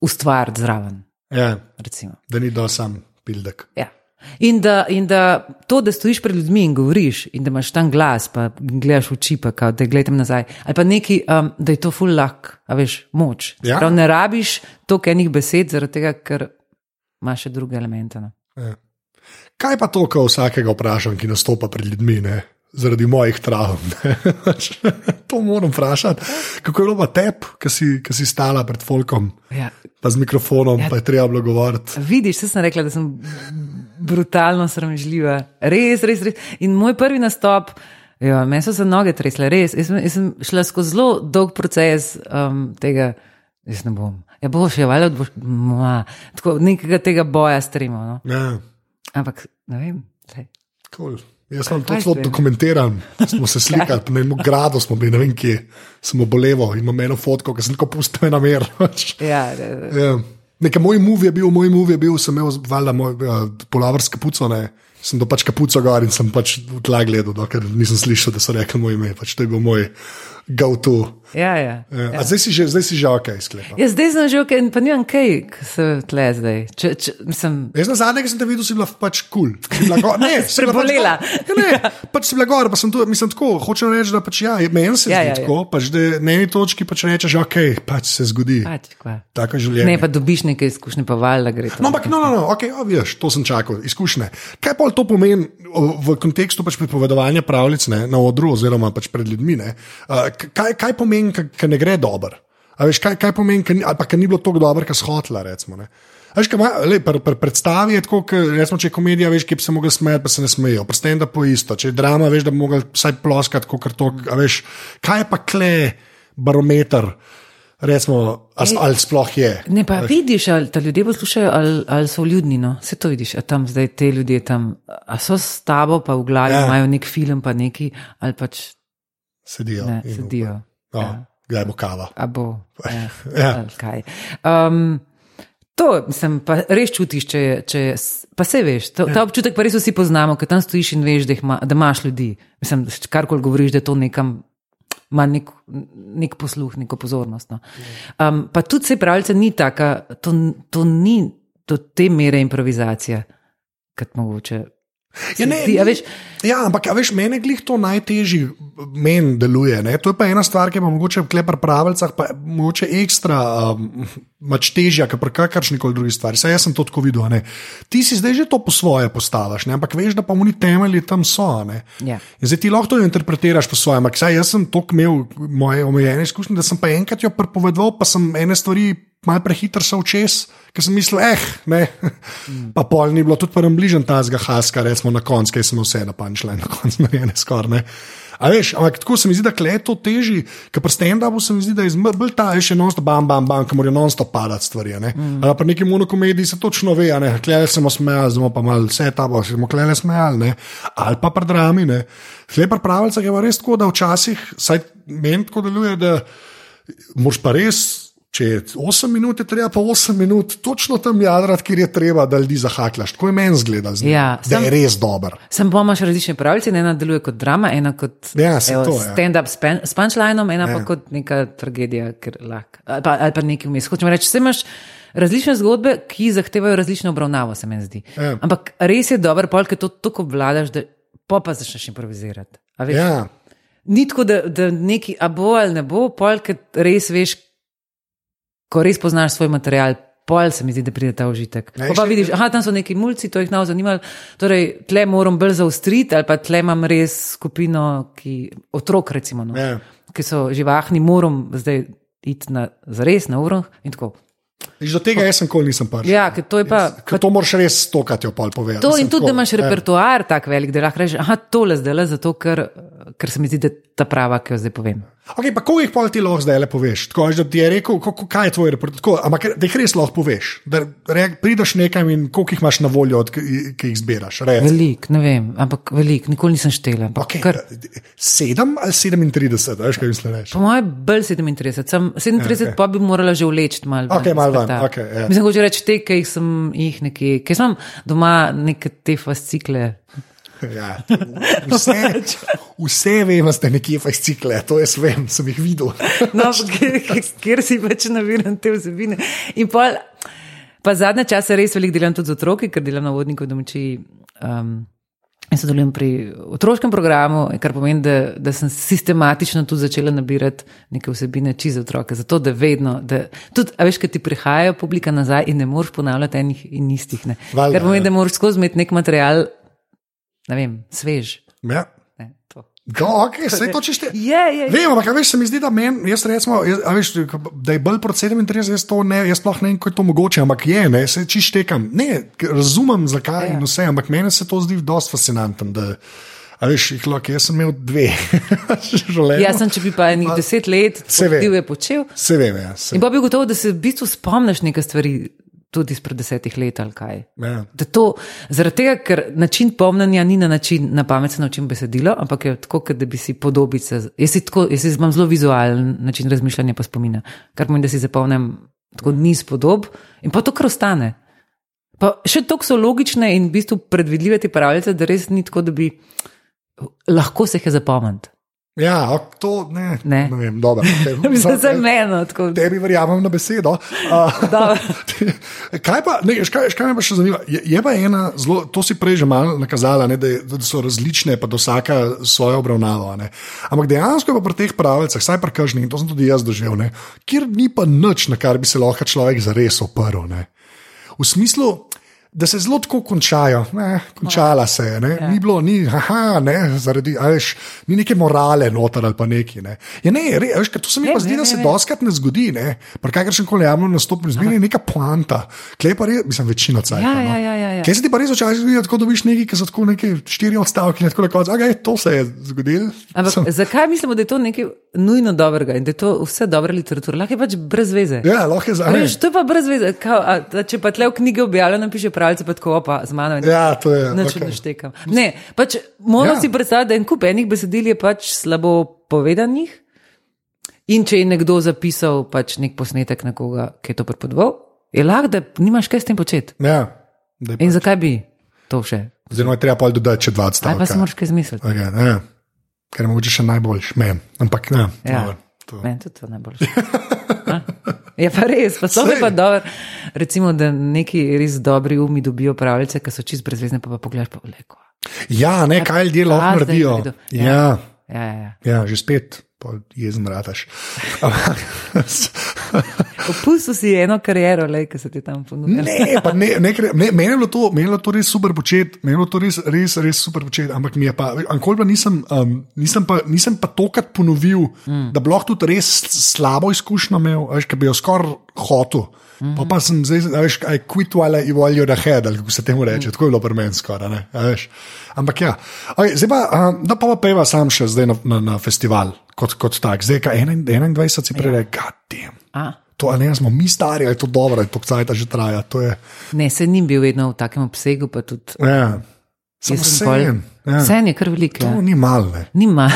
ustvariti zraven. Ja, Recimo. da ni do sam pildek. Ja. In da, in da to, da stojiš pred ljudmi in govoriš, in da imaš tam glas, pa gledaš v oči, pa kao, da gledam nazaj. Ali pa neki, um, da je to full luck, a veš, moč. Ja. Prav ne rabiš toliko enih besed, zaradi tega, ker imaš še druge elemente. No. Ja. Kaj pa to, ko vsakega vprašam, ki nastopa pred ljudmi, ne? Zaradi mojih travm? Pač, to moram vprašati. Kako je bilo pa tep, ki si, ki si stala pred folkom, Ja. pa z mikrofonom, ja. pa je treba bilo govoriti. Vidiš, se sem rekla, da sem brutalno sramežljiva. Res, res, res. In moj prvi nastop, ja, meni so se noge tresle, res. Jaz, jaz sem šla skozi zelo dolg proces um, tega, jaz ne bom. Ja, boš je, valjda boš, ma, tako nekega tega boja stremo. No? Ja, Ampak ne vem. Sej. cool. Jaz sem to ste? dokumentiran, smo se slikali, na enem gradu smo bili, ne vem kje, sem oboleval in imam eno fotko, ki sem tako pustil na mer. Ja, da- da- Ja. Nekaj moj muv je bil, moj muv je bil, sem imel valjda moj uh, polavrske puco, ne. Sem do pač kapuco gor in sem pač v tla gledal, dokler nisem slišal, da so rekli moj ime. Pač to je bil moj go-to. ja, ja. Ja. Ja. Zdaj, si že, zdaj si že ok, sklepam. Ja, zdaj sem že ok, pa nimam kaj, ki se tle zdaj. Če, če, mislim, Jaz na zadnje, ki sem te videl, si bila pač kul. Cool. Ne, si bila Prebolela. Pač, gor. ja, ne, pač si bila gor, pa sem tu, mislim tako, hočem reči, da pač ja, meni se Ja, zdi ja, ja. tako, pač da na eni točki pač rečeš, ok, pač se zgodi. pač kva. Tako je življenje. Ne, pa dobiš nekaj izkušnje, pa valjda gre to. No, ampak, no, no, no, ok, o, veš, to sem čakal, izkušnje. Kaj pa to pomeni v kontekstu pač pripovedovanja pravljic ne, na odru, oziroma pač pred ljudmi? Ne, uh, kaj, kaj pomeni, ker ne gre dobro? Veš, kaj, kaj pomeni, ka, ali pa ker ni bilo tako dobro, kot shotla. Recimo, Veš, kaj, le, pr, pr, predstavi je tako, recimo, če je komedija, veš, ki bi se mogli smejati, pa se ne smejijo. Prsten da po isto. Če je drama, veš, da bi mogli vsaj ploskati, kot to. Veš, kaj je pa kle barometer? Recimo, ali, ali sploh je. Ne, pa veš. vidiš, ali ti ljudje poslušajo, ali, ali so ljudni. No? Se to vidiš, a tam zdaj te ljudje tam, a so s tabo, pa v glavi ja. imajo nek film, pa neki, ali pač. Sedijo. Ne, sedijo. No, ja. Kdaj bo kava? A bo. Ja. ja. Kaj. Um, To sem pa res čutiš, če, če pa se veš. To, ta občutek pa res vsi poznamo, ker tam stojiš in veš, da, ima, da imaš ljudi. Mislim, karkoli govoriš, da to nekam ima nek, nek posluh, neko pozornost. No. Um, pa tudi se pravice ni taka, to, to ni do te mere improvizacija, kot mogoče. Ja, ne, ti, veš, ja, ampak veš, meni je to najtežje, meni deluje. Ne? To je pa ena stvar, ki je mogoče v klepar pravilcah, pa mogoče ekstra um, težja, kot pri kakršni koli drugi stvari. Saj jaz sem to tako videl. Ne? Ti si zdaj že to po svoje postaviš, ne? ampak veš, da pa mu ni temelji tam so. Ja. Zdaj ti lahko to interpretiraš po svoje. Ampak saj jaz sem to imel, moje omejene izkušnje, da sem pa enkrat jo prepovedal, pa sem ene stvari malo prehiter se včes, ker sem mislil, eh, ne. Mm. Pa pol ni bilo tudi prvem bližnjem tazga haska, recimo na koncu, ker sem vse napančil, na koncu narejene skoraj. A veš, ampak tako se mi zdi, da je to teži, ker pri stand-upu se mi zdi, da je bolj ta, še non-stop, bam, bam, bam, ki morajo non-stop padati stvari. Mm. Pri neki monokomediji se točno ve, ne, klele smo smejali, zdaj pa malo vse ta bo, smo klele smejali, ne, ali pa pri drami, ne. Zdaj pa pravica je pa res tako, da včasih, saj meni tako deluje, da moš pa res. Če je 8 minut, je treba pa 8 minut, točno tam jadrati, kjer je treba, da ljudi zahaklaš. Tako je meni zgleda, zdi, ja, da sem, je res dober. Sem pa imaš različne pravice, ena deluje kot drama, ena kot ja, stand-up s punchlinom, ena ja. pa kot neka tragedija, lahk, ali, pa, ali pa nekaj vmes. Hočem reči, vse imaš različne zgodbe, ki zahtevajo različno obravnavo, se mi zdi. Ja. Ampak res je dober, polk je to tako vladaš, da pa pa začneš improvizirati. Ja. Ni tako, da, da neki a bo ali ne bo, polk res veš ko res poznaš svoj material, pol se mi zdi, da pride ta užitek. Ne, pa vidiš, aha, tam so neki mulci, to jih nav zanimalo. Torej, tle moram bolj zaustriti, ali pa tle imam res skupino, ki, otrok, recimo, no, ja. ki so živahni, moram zdaj iti na zares, na urah in tako. Iz tega jaz sem kol nisem prišel. Ja, to je pa. Jaz, to moraš res stokati, opal povedati. To in tudi, tako, da imaš ja. repertoar tako velik, da lahko rečeš, aha, tole zdaj le zato, ker, ker se mi zdi, da je ta prava, ki jo zdaj povem. Okay, pa, kako jih pa ti lahko zdaj le poveš? Tako, da ti je rekel, kako, kaj je tvoj repertoar. Ampak da jih res lahko poveš. Da re, prideš nekam in koliko jih imaš na voljo, od, ki, jih zbiraš. Velik, ne vem, ampak velik, nikoli nisem štela. Okay, kar... Sedem ali 37, veš kaj misliš? Po mojem, bolj 37. Sem 37, ja, okay. pa bi morala že vleči malo. Okay, mal okay, ja. Mislim, hoče reči te, ki sem jih nekje, ki sem doma neke te fascikle. Ja, vse, vse vem, da ste nekje fascikle, to jaz vem, sem jih videl. no, ker si več naviran te vsebine. In pol, pa zadnje čase res veliko delam tudi z otroki, ker delam na vodniku domači. Um, In sodelujem pri otroškem programu, kar pomeni, da, da sem sistematično tudi začela nabirati neke vsebine čiz otroke. Zato, da vedno, da tudi, a veš, kaj ti prihajajo publika nazaj in ne moreš ponavljati enih in istih. Valda, kar pomeni, ja. da moraš skozi imeti nek material, ne vem, svež. Ja. Ne, Do, okay, vse to češ. Je, je. Vem, ampak veš, se mi zdi, da, men, jaz recimo, jaz, veš, da je bolj proti 37, jaz, ne, jaz sploh ne vem, kako je to mogoče, ampak je, ne, se čiš tekam. Ne, razumem, zakaj ja. in vse, ampak meni se to zdi dosti fascinantno. A veš, jih lahko, jaz sem imel dve življenja. Jaz sem, če bi pa enih deset let, se vem, je počel. Se vem, ja. Se. In pa bi gotovo, da se v bistvu spomniš nekaj stvari tudi izpred desetih let ali kaj. Ja. To, zaradi tega, ker način pomnjenja ni na način, na pamet se naučim besedilo, ampak je tako, da bi si podobice. Jaz, tako, jaz imam zelo vizualen način razmišljanja pa spomina, kar pomeni, da si zapomnim tako niz podob in pa to kar ostane. Pa še tako so logične in v bistvu predvidljive te pravice, da res ni tako, da bi lahko se jih zapomniti. Ja, to ne, ne. ne vem, dobro. Da je meni tako. Tebi verjamem na besedo. Uh, kaj pa, ne, škaj, škaj me pa še zanima? Je, je pa ena zelo, to si prej že malo nakazala, ne, da, je, da so različne, pa da vsaka svojo obravnavo. Ne. Ampak dejansko pa pri teh pravilcah, saj pri kažnih, in to sem tudi jaz doživel, ne, kjer ni pa nič, na kar bi se lahko človek zares oprl. Ne. V smislu, da se zelo tako končajo. Ne, končala se je, ne, Ja. ni bilo, ni, aha, ne, zaradi, veš, ni neke morale noter ali pa neki. Ne. Ja, ne, re, veš, to se mi Ne, pa zdi, ne, da ne, se ne. doskrat ne zgodi. Ne. Pri kakršnem koli javnem nastopu zmeri neka poanta. Klej pa res, mislim, večino cajt. Ja, no. ja, ja, ja, ja. Kaj se ti pa res včasih zgodi, da tako dobiš nekaj, ki so tako neke štiri odstavke in tako na koncu, okay, to se je zgodilo. Ampak Sem- zakaj mislimo, da je to nekaj nujno dobrega in da je to vse dobra literatura? Lahko je pač brez veze. Ja, lahko je za Veš, to je pa brez veze. Kao, a, če pa tle v knjigi objavljeno, piše pravice, pa tako opa z mano. Ja, to je. Nič okej. ne štekam. Ne, pač moram Ja. si predstavljati, da en kup enih besedil je pač slabo povedanih. In če je nekdo zapisal pač nek posnetek nekoga, ki je to prepodoval, je lahko, da nimaš kaj s tem početi. Ja, je In zakaj bi to še? Oziroma, treba pol dodati še dva Ali odstavka. pa si moraš kaj zmisliti. Okay, ne, ker je mogoče še najboljši, men. Ampak ne. Ja. dobro, to- Meni tudi to najboljše. Je pa res, pa so pa dobro. Recimo, da neki res dobri umi dobijo pravljice, ki so čist brezvezne, pa pa pogledaš pa vleko. Ja, ne, kaj ljudje lahko naredijo. Ja, Ja. Ja, ja, ja. ja, že spet, pol jezen rataš. Opustil si eno kariero, ki se ti tam ponudi. Ne, ne, ne, ne, meni je bilo to, meni je bilo to res super početi, meni je bilo to res, res, res super početi, ampak mi je pa, ankoli pa nisem, um, nisem pa, nisem pa tokrat ponovil, mm. da bi lahko tudi res slabo izkušnjo imel, ki bi jo skoraj hotel. Mm -hmm. Pa, pa sem zdaj, a veš, I quit while I while you're ahead, ali kako se temu reče, mm. tako je bilo pri meni skoraj. ne, a veš. Ampak ja, okay, zdaj pa, um, da pa pa peva sam še zdaj na, na, na festival, kot, kot tak, zdaj ka 21 si prej rekel, god damn. To, a ne, smo mi stari, ali je to dobro, ali to kcajta že traja. To je, Ne, se ni bil vedno v takem obsegu, pa tudi. ja. Samo sem pol-. Ja. Sen je kar velik. To Ja. ni malo, ne. Nima.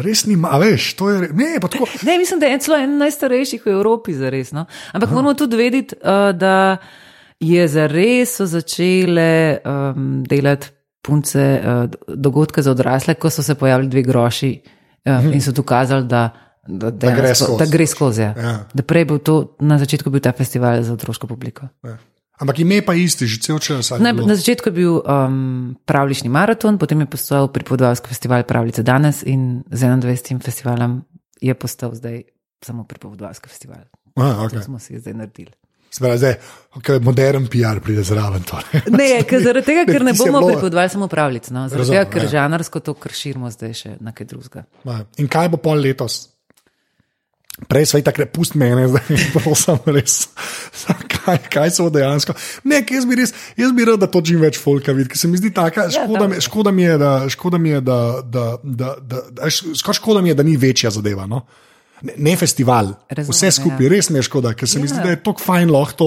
res ni malo, veš, to je, ne, tako. Ne, mislim, da je celo en najstarejših v Evropi, zares. No? Ampak Aha. moramo tudi vedeti, uh, da je zares so začele um, delati punce uh, dogodke za odrasle, ko so se pojavili dve groši uh, hmm. in so dokazali, da. Da, Da gre dejansko- skozi. Da gre skozi. Ja. Ja. Da prej je bil to, na začetku bil ta festival za otroško publiko. Ja. Ampak ime pa isti, že cel čas. Na, na začetku je bil um, pravlični maraton, potem je postal pripovedovalski festival Pravljice danes in z 21. festivalom je postal zdaj samo pripovedovalski festival. To okay. smo si zdaj naredili. Zdaj, zdaj okay, modern PR pride zraven. torej. Ne, zaradi tega, ker ne je bomo bilo- pripovedovali samo pravljic, no? zaradi Razumem, tega, ker ja. žanarsko to krširimo zdaj še na kaj drugega. In kaj bo pol letos? Prej smo takrat, pusti mene, zdaj prosim, res. Kaj, kaj so dejansko? Ne, jaz bi res, jaz bi rad, da to čim več folka vidi, ker se mi zdi tako, škoda, mi- škoda mi je, da, škoda mi je, da, da, da, da, da skoraj škoda mi je, da ni večja zadeva. No? Ne, ne festival, Razumem, vse skupaj, ja. res mi je škoda, ker se mi Ja. zdi, da je tako fajn lahko to,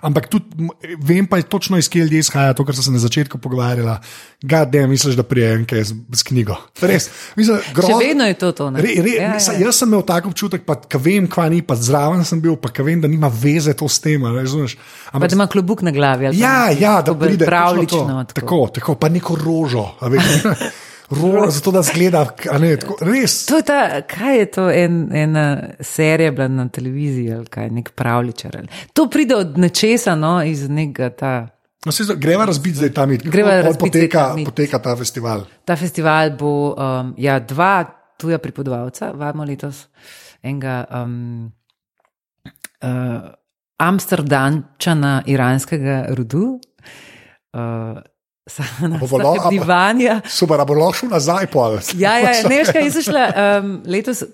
ampak tudi vem pa točno iz kje ljudje izhaja, to, kar sem se na začetku pogovarjala. Gade, misliš, da prijenke z, z knjigo. Res, mislim, Še grozno. vedno je to to. ne? Re, re, Ja, ja, ja. ja. Jaz sem imel tako občutek, pa ka vem, kva ni, pa zraven sem bil, pa ka vem, da nima veze to s tem. a ne, razumeš? Pa Ampak, da ima klobuk na glavi. ja, ja, da pride pravlično. to. Tako, tako, pa neko rožo. Rožo, zato da zgleda, ne, tako, res. To je ta, kaj je to, en, ena serija bila na televiziji ali kaj, nek pravličar. ali- To pride od nečesa, no, iz nekega ta. No, zdaj- greva razbiti zdaj tam, kako pol razbiti zdaj poteka, ta mit. poteka ta festival. Ta festival bo um, ja, dva tuja pripovedovalca, vabimo letos enega um, uh, Amsterdamčana iranskega rodu. Uh, lahko- Divanja. Super, bo lahko šel nazaj, pol. Ja, ja, ne veš, kaj sem šla. Um, letos,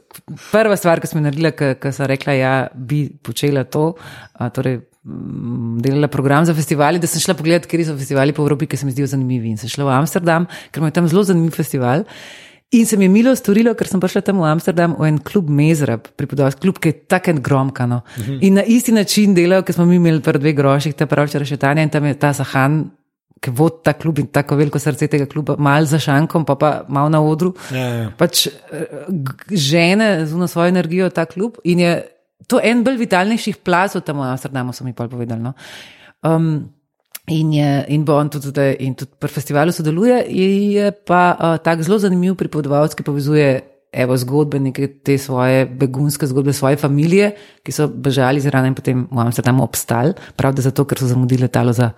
prva stvar, ki sem naredila, ko sem rekla, da ja, bi počela to, a, torej mm, delala program za festivali, da sem šla pogledat, kje so festivali po Evropi, ki se mi zdijo zanimivi. In sem šla v Amsterdam, ker ima tam zelo zanimiv festival. In se mi je milo storilo, ker sem prišla tam v Amsterdam v en klub Mezrab, pripovedovski klub, ki je tako gromkano. Uh -huh. In na isti način delajo, kot smo mi imeli pred dve groših, ta pravi rešetanja in tam je ta Sahan. Ki vodi ta klub in tako veliko srce tega kluba, malo za šankom, pa pa malo na odru. Ja, ja. Pač eh, žene z uno svojo energijo ta klub in je to en bolj vitalnejših plazov tam v Amsterdamu, so mi pa povedali. No. Um, in, je, in bo on tudi, zdaj- in tudi pri festivalu sodeluje, je, pa uh, tak zelo zanimiv pripovedovalec, ki povezuje. Evo zgodbe, neke te svoje begunske zgodbe, svoje družine, ki so bežali iz Irana in potem v Amsterdamu obstali, pravda zato, ker so zamudili letalo za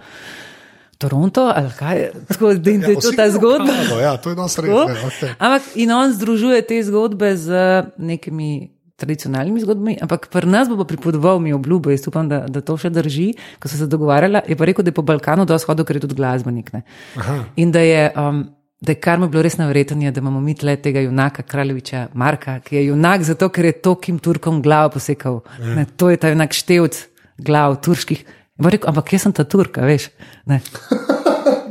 Toronto ali kaj. Tako, da, je to ta zgodba. Kanado, Ja, to je dosti res. Ja, okay. Ampak in on združuje te zgodbe z nekimi tradicionalnimi zgodbami, ampak pri nas bo pripovedoval mi obljubo, jaz upam, da, da to še drži. Ko so se dogovarjali, je pa rekel, da je po Balkanu dosti hodil, ker je tudi glasbenik. In da je. Um, Da je kar mu bilo res navreten, da imamo mi tle tega junaka, kraljeviča Marka, ki je junak zato, ker je tokim Turkom glavo posekal. Ne, to je ta junak števc glav turških. In Rekel, ampak jaz sem ta Turka, veš. Ne.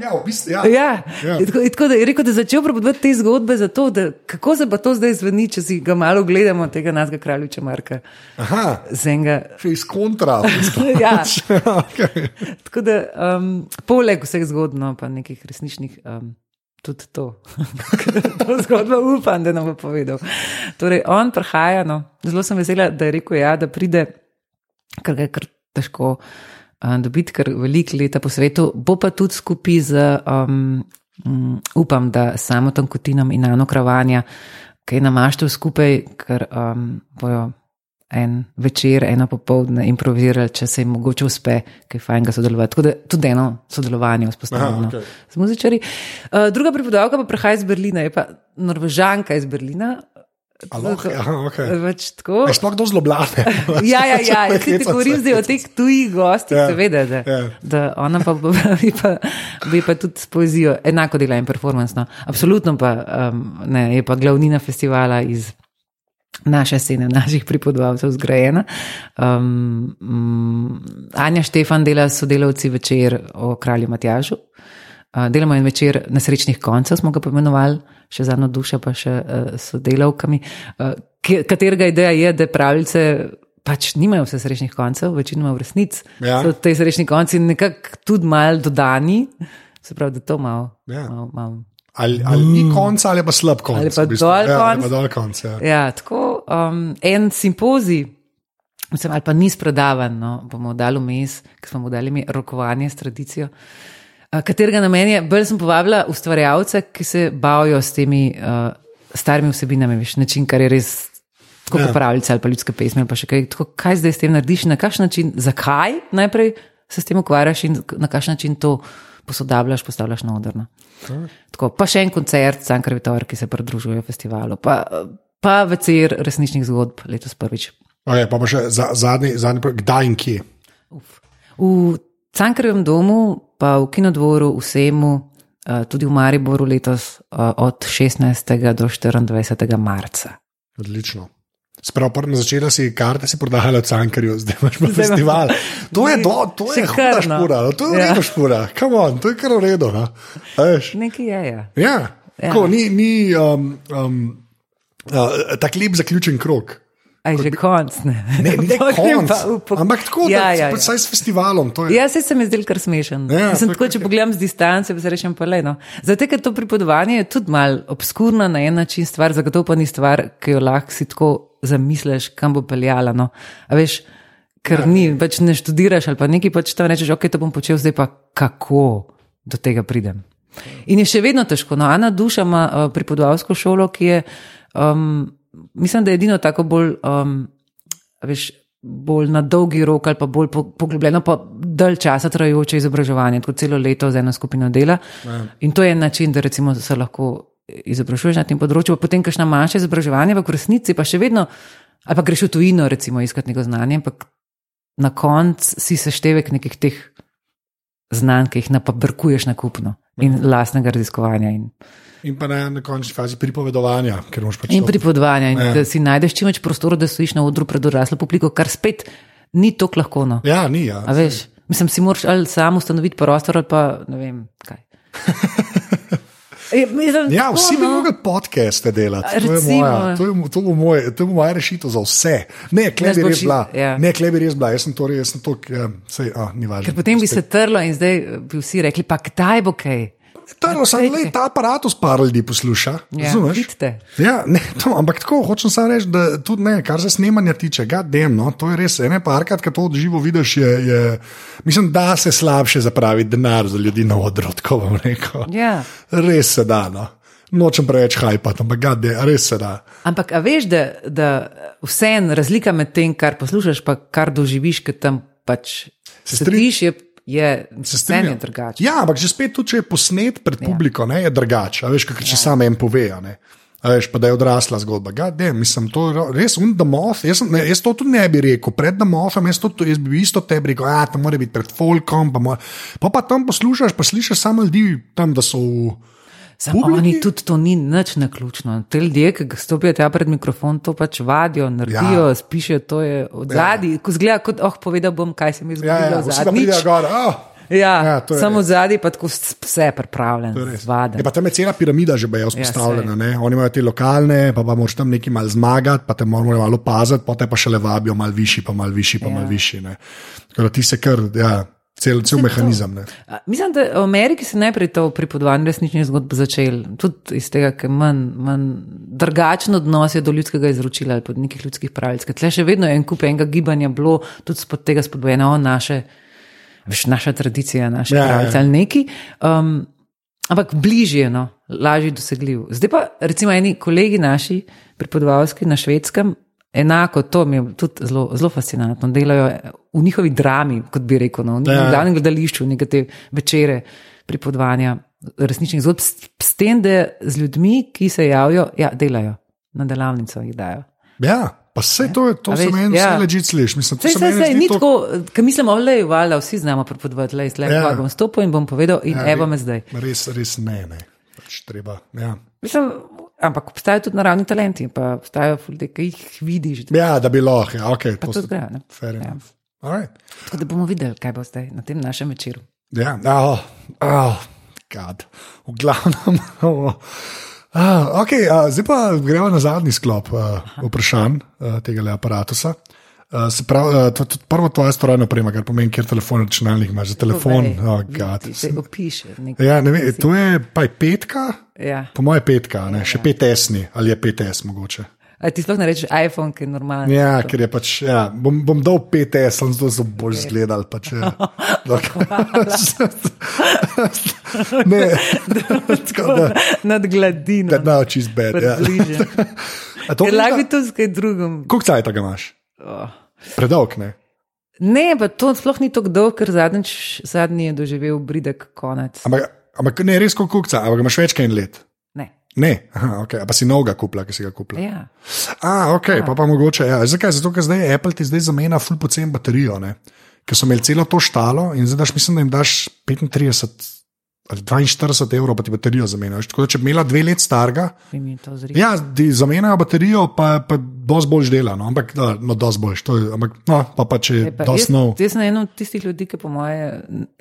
Ja, v bistvu, ja. Ja, Ja. in tako, in tako da je rekel, da je začel prebuditi te zgodbe, zato, da, kako se pa to zdaj zveni, če si ga malo gledamo, tega našega kraljiča Marka. Aha, Z enega. še iz kontra. Ja. okay. Tako da, um, poleg vseh zgodb, no, pa nekih resničnih, um, tudi to. to zgodbo upam, da nam bo povedal. Torej, on prihaja, no, zelo sem vesela, da je rekel, ja, da pride, ker ga je kar težko um, dobiti, ker veliko leta po svetu, bo pa tudi skupaj z, um, um, upam, da samo tankotinom in Ano Kravanja, kaj namaštev skupaj, ker um, bojo en večer, eno popoldne improvizirali, če se jim mogoče uspe, kaj fajn ga sodelovati. Tako da tudi eno sodelovanje vzpostavljeno Aha, okej. z muzičari. Uh, druga pripovedka pa prihaja iz Berlina, je pa Norvežanka iz Berlina. A lahko, aha, okej. Pač tako. Je sploh kdo zlobljane? Ja, ja, ja, jaz ti govorim zdaj o teh tujih gostih, Ja, seveda, da, ja. da ona pa bi pa, bi pa tudi s poezijo enako dela in performance. No. Absolutno pa um, ne, je pa glavnina festivala iz naše scene, naših pripovedovalcev zgrajena. Um, um, Anja Štefan dela sodelavci večer o kralju Matjažu. Uh, delamo en večer nesrečnih koncev, smo ga poimenovali, še zadnjo dušo, pa še uh, sodelavkami, uh, katerega ideja je, da pravice pač nimajo vse srečnih koncev, večinoma v resnici. Ja. So ti srečni konci nekako tudi malo dodani, se pravi, da to malo. Ja. malo, malo Ali, ali ni konca, ali pa slab konc. Ali pa v bistvu. dol ja, konc. pa dol konc. Ja. Ja, tako um, en simpozij, mislim, ali pa niz predavanj, no, bomo dali vmes, ki smo mu dali ime rokovanje s tradicijo. uh, Katerega namen je, bolj sem povabila ustvarjalce, ki se bavijo s temi uh, starimi vsebinami, veš, način, kar je res tako Ja. ja. pravljice ali pa ljudske pesmi ali pa še kaj. Tako, kaj zdaj s tem narediš, na kakšen način, zakaj najprej se s tem ukvarjaš in na kakšen način to posodabljaš, postavljaš na odrno. Tako, pa še en koncert, Sankar Vitor, ki se pridružuje festivalu, pa, pa večer resničnih zgodb letos prvič. Okay, pa, pa še za, zadnji, zadnji, kdaj in kje. V Cankarjevem domu, pa v Kinodvoru, v Semu, eh, tudi v Mariboru letos eh, od 16. do 24. marca. Odlično. Sprav, prvo začela si karte, si prodajala v Cankarju, zdaj imaš pa festival. To je, do, to je huda kar, no. špura, to je Ja. špura, come on, to je kar v redu. No. Nekaj je. Ja. Ja, Ja. Tako, ni, ni um, um, uh, tak lep zaključen krok. Aj že konc. Ne, Ne, ne To konc, pa v pok- ampak tako, ja, da ja, ja, ja. ja. s festivalom. to je- Ja, se se mi zdel kar smešen. Ja, Sem to je tako, če pogledam z distance, pa se rečem pa le. No. Zato, ker to pripovedovanje je tudi mal obskurna na en način stvar, zagotovo pa ni stvar, ki jo lahko si tako zamisliš, kam bo peljala. No. A veš, ker ja. ni, pač ne študiraš ali pa nekaj, pač tam rečeš, ok, to bom počel, zdaj pa kako do tega pridem. In je še vedno težko. No, Ana Duša ima uh, pripovedovalsko šolo, ki je, um, mislim, da je edino tako bolj. Um, veš, bolj na dolgi rok ali pa bolj po- poglobljeno, pa dalj časa trajajoče izobraževanje, tako celo leto z eno skupino dela. Ja. In to je način, da recimo se lahko izobražuješ na tem področju, pa potem kašna manjša izobraževanja, v resnici pa še vedno, ali pa greš v tujino, recimo, iskati neko znanje, ampak na koncu si seštevek nekih teh znanj, ki jih napabrkuješ na kupno in lastnega raziskovanja. In, In pa na, na končni fazi pripovedovanja, pač In to- pripovedovanja, in Ja. da si najdeš čim več prostora, da stojiš na odru pred odraslo publiko, kar spet ni tako lahko. No. Ja, ni. Ja. A veš, mislim, si moraš ali sam ustanoviti prostor, ali pa ne vem kaj. E, mislim, Ja, tako, vsi bi no. mogli podcaste delati. To, je Recimo. moja, to, je, to, bo moj, to bo moja rešitev za vse. Ne, klej bi res bila. ja. Ne, klej bi res bila. Jaz sem to, jaz sem to, ja, sej, a, ni važno. Ker potem bi se trlo in zdaj bi vsi rekli, pa kdaj bo kaj. Taro, sam, lej, ta aparatus par ljudi posluša. Ja, razumeš? vidite. Ja, ne, to, ampak tako, hočem samo reči, da tudi ne, kar se snemanja tiče, gadem, no, to je res. Ene parkrat, ko to od živo vidiš, je, je, mislim, da se slabše zapravi denar za ljudi na odru, tako bom rekel. Ja. Res se da, no. Nočem preveč hajpati, ampak gade, res se da. Ampak a veš, da, da vseeno razlika med tem, kar poslušaš, pa kar doživiš, ki tam pač Se se strin- sediš, je, je Se vseeno strinjam. je drugače. Ja, ampak že spet, tudi če je posnet pred publiko, ne, je drugače. a Veš, kot če ja. sam en pove. Veš, pa da je odrasla zgodba. Gade, mislim, to je res undamof. Jaz, ne, jaz to tudi ne bi rekel, pred damofom, jaz, to, jaz bi isto tebi rekel, da to mora biti pred folkom. Pa, mora, pa, pa tam poslušaš, pa slišiš samo ljudi tam, da so v. Samo Publiki? oni tudi to ni nič naključno. Te ljudje, ki stopijo tja pred mikrofon, to pač vadijo, naredijo, ja. spišijo, to je od zadaj. Ja. Ko zgleda, kot oh, povedal bom, kaj se mi je Ja, zgodilo ja, zadnjič. gor. Oh, Ja, Ja, ja, samo res. zadaj pa tako vse pripravljeno, je zvaden. pa tam je cela piramida že je vzpostavljena. Ja, Ja, Oni imajo te lokalne, pa, pa moraš tam nekaj malo zmagati, pa te morajo malo paziti, potem pa še le vabijo, malo višji, pa malo višji, pa ja. malo višji. Tako da ti se kar, ja, cel, cel mehanizem. Ne. Mislim, da v Ameriki se najprej to pripovedovanje resničnih zgodb začel, tudi iz tega, ker manj, manj drugačen odnos je do ljudskega izročila ali pod nekih ljudskih pravic. Tle še vedno je en kup enega gibanja bilo tudi spod tega spodbojeno, o naše, veš, naša tradicija, naše ja, ja, ja. pravice ali neki. Um, ampak bližje, no, lažje dosegljiv. Zdaj pa recimo eni kolegi naši, pripovedovalski na švedskem. Enako to mi je tudi zelo, zelo fascinantno. Delajo v njihovi drami, kot bi rekel, no, v njihovem Ja. glavnem gledališču, neke te večere pripovedovanja resničnih zgodb, s, s tem, da z ljudmi, ki se javijo, ja, delajo, na delavnico jih dajo. Ja, pa vse to, je, to A se meni ja. ležite sliš. Mislim, Sej, se sej, sej, ni to- tako, ker mislim, olej, valjda, vsi znamo pripovedovati, le, le, Ja. ja. bom stopil in bom povedal, in ja, evo me zdaj. Res, res ne. ne. Pač treba, ja. Mislim, ampak obstajajo tudi naravni talenti, pa obstajajo ljudje, ki jih vidiš. ja, da bi lahko, ja, okay, to to ne. fair Ja. Alright. Tako da bomo videli, kaj bo zdaj na tem našem večeru. Ja, oh, oh, God. v glavnem. Oh. Ah, okay, uh, zdaj pa gremo na zadnji sklop uh, vprašanj uh, tega aparata. Uh, se pravi, uh, to je prvo tvoje strojno oprema, kar pomeni, kjer telefon računalnik imaš. Za telefon, oh, God. Se opiše. Ja, ne vem, to je pa je petka, Ja. po mojem petka, ne, še 5S-ni ali je 5S mogoče. A ti sploh ne rečeš iPhone, ki je normalen. Ja, ker je pač, ja, bom, bom dal 5S, sem zato so bolj zgledal. Pač, ja. ne, tako da, Nad gladino. da ne oči zbed. Ja. Lahko bi to z kaj drugim. Koliko cajt ga imaš? Oh. Predolg, ne? Ne, pa to sploh ni tako dolg, ker zadnjič, zadnji je doživel bridek konec. Ampak, ampak ne res kot kukca, ampak imaš več kot en let. Ne. Ne, Aha, okay. A pa si novega kupila, ki si ga kupila. Ja. A, ok, pa pa mogoče. Ja. Zakaj? Zato, ker zdaj Apple ti zdaj zamenja full pocen baterijo, ne? ker so imeli celo to štalo in zdaj daš, mislim, da jim daš 35 ali 42 evrov, pa ti baterijo zamenjaš. Tako da, če bi imela dve let starega, ja, ti zamenjajo baterijo, pa, pa dosti bolj dela. No, ampak, da, no, dosti bolj, to je, ampak, no, pa, pa če je dosti nov. jaz sem eden od tistih ljudi, ki po moje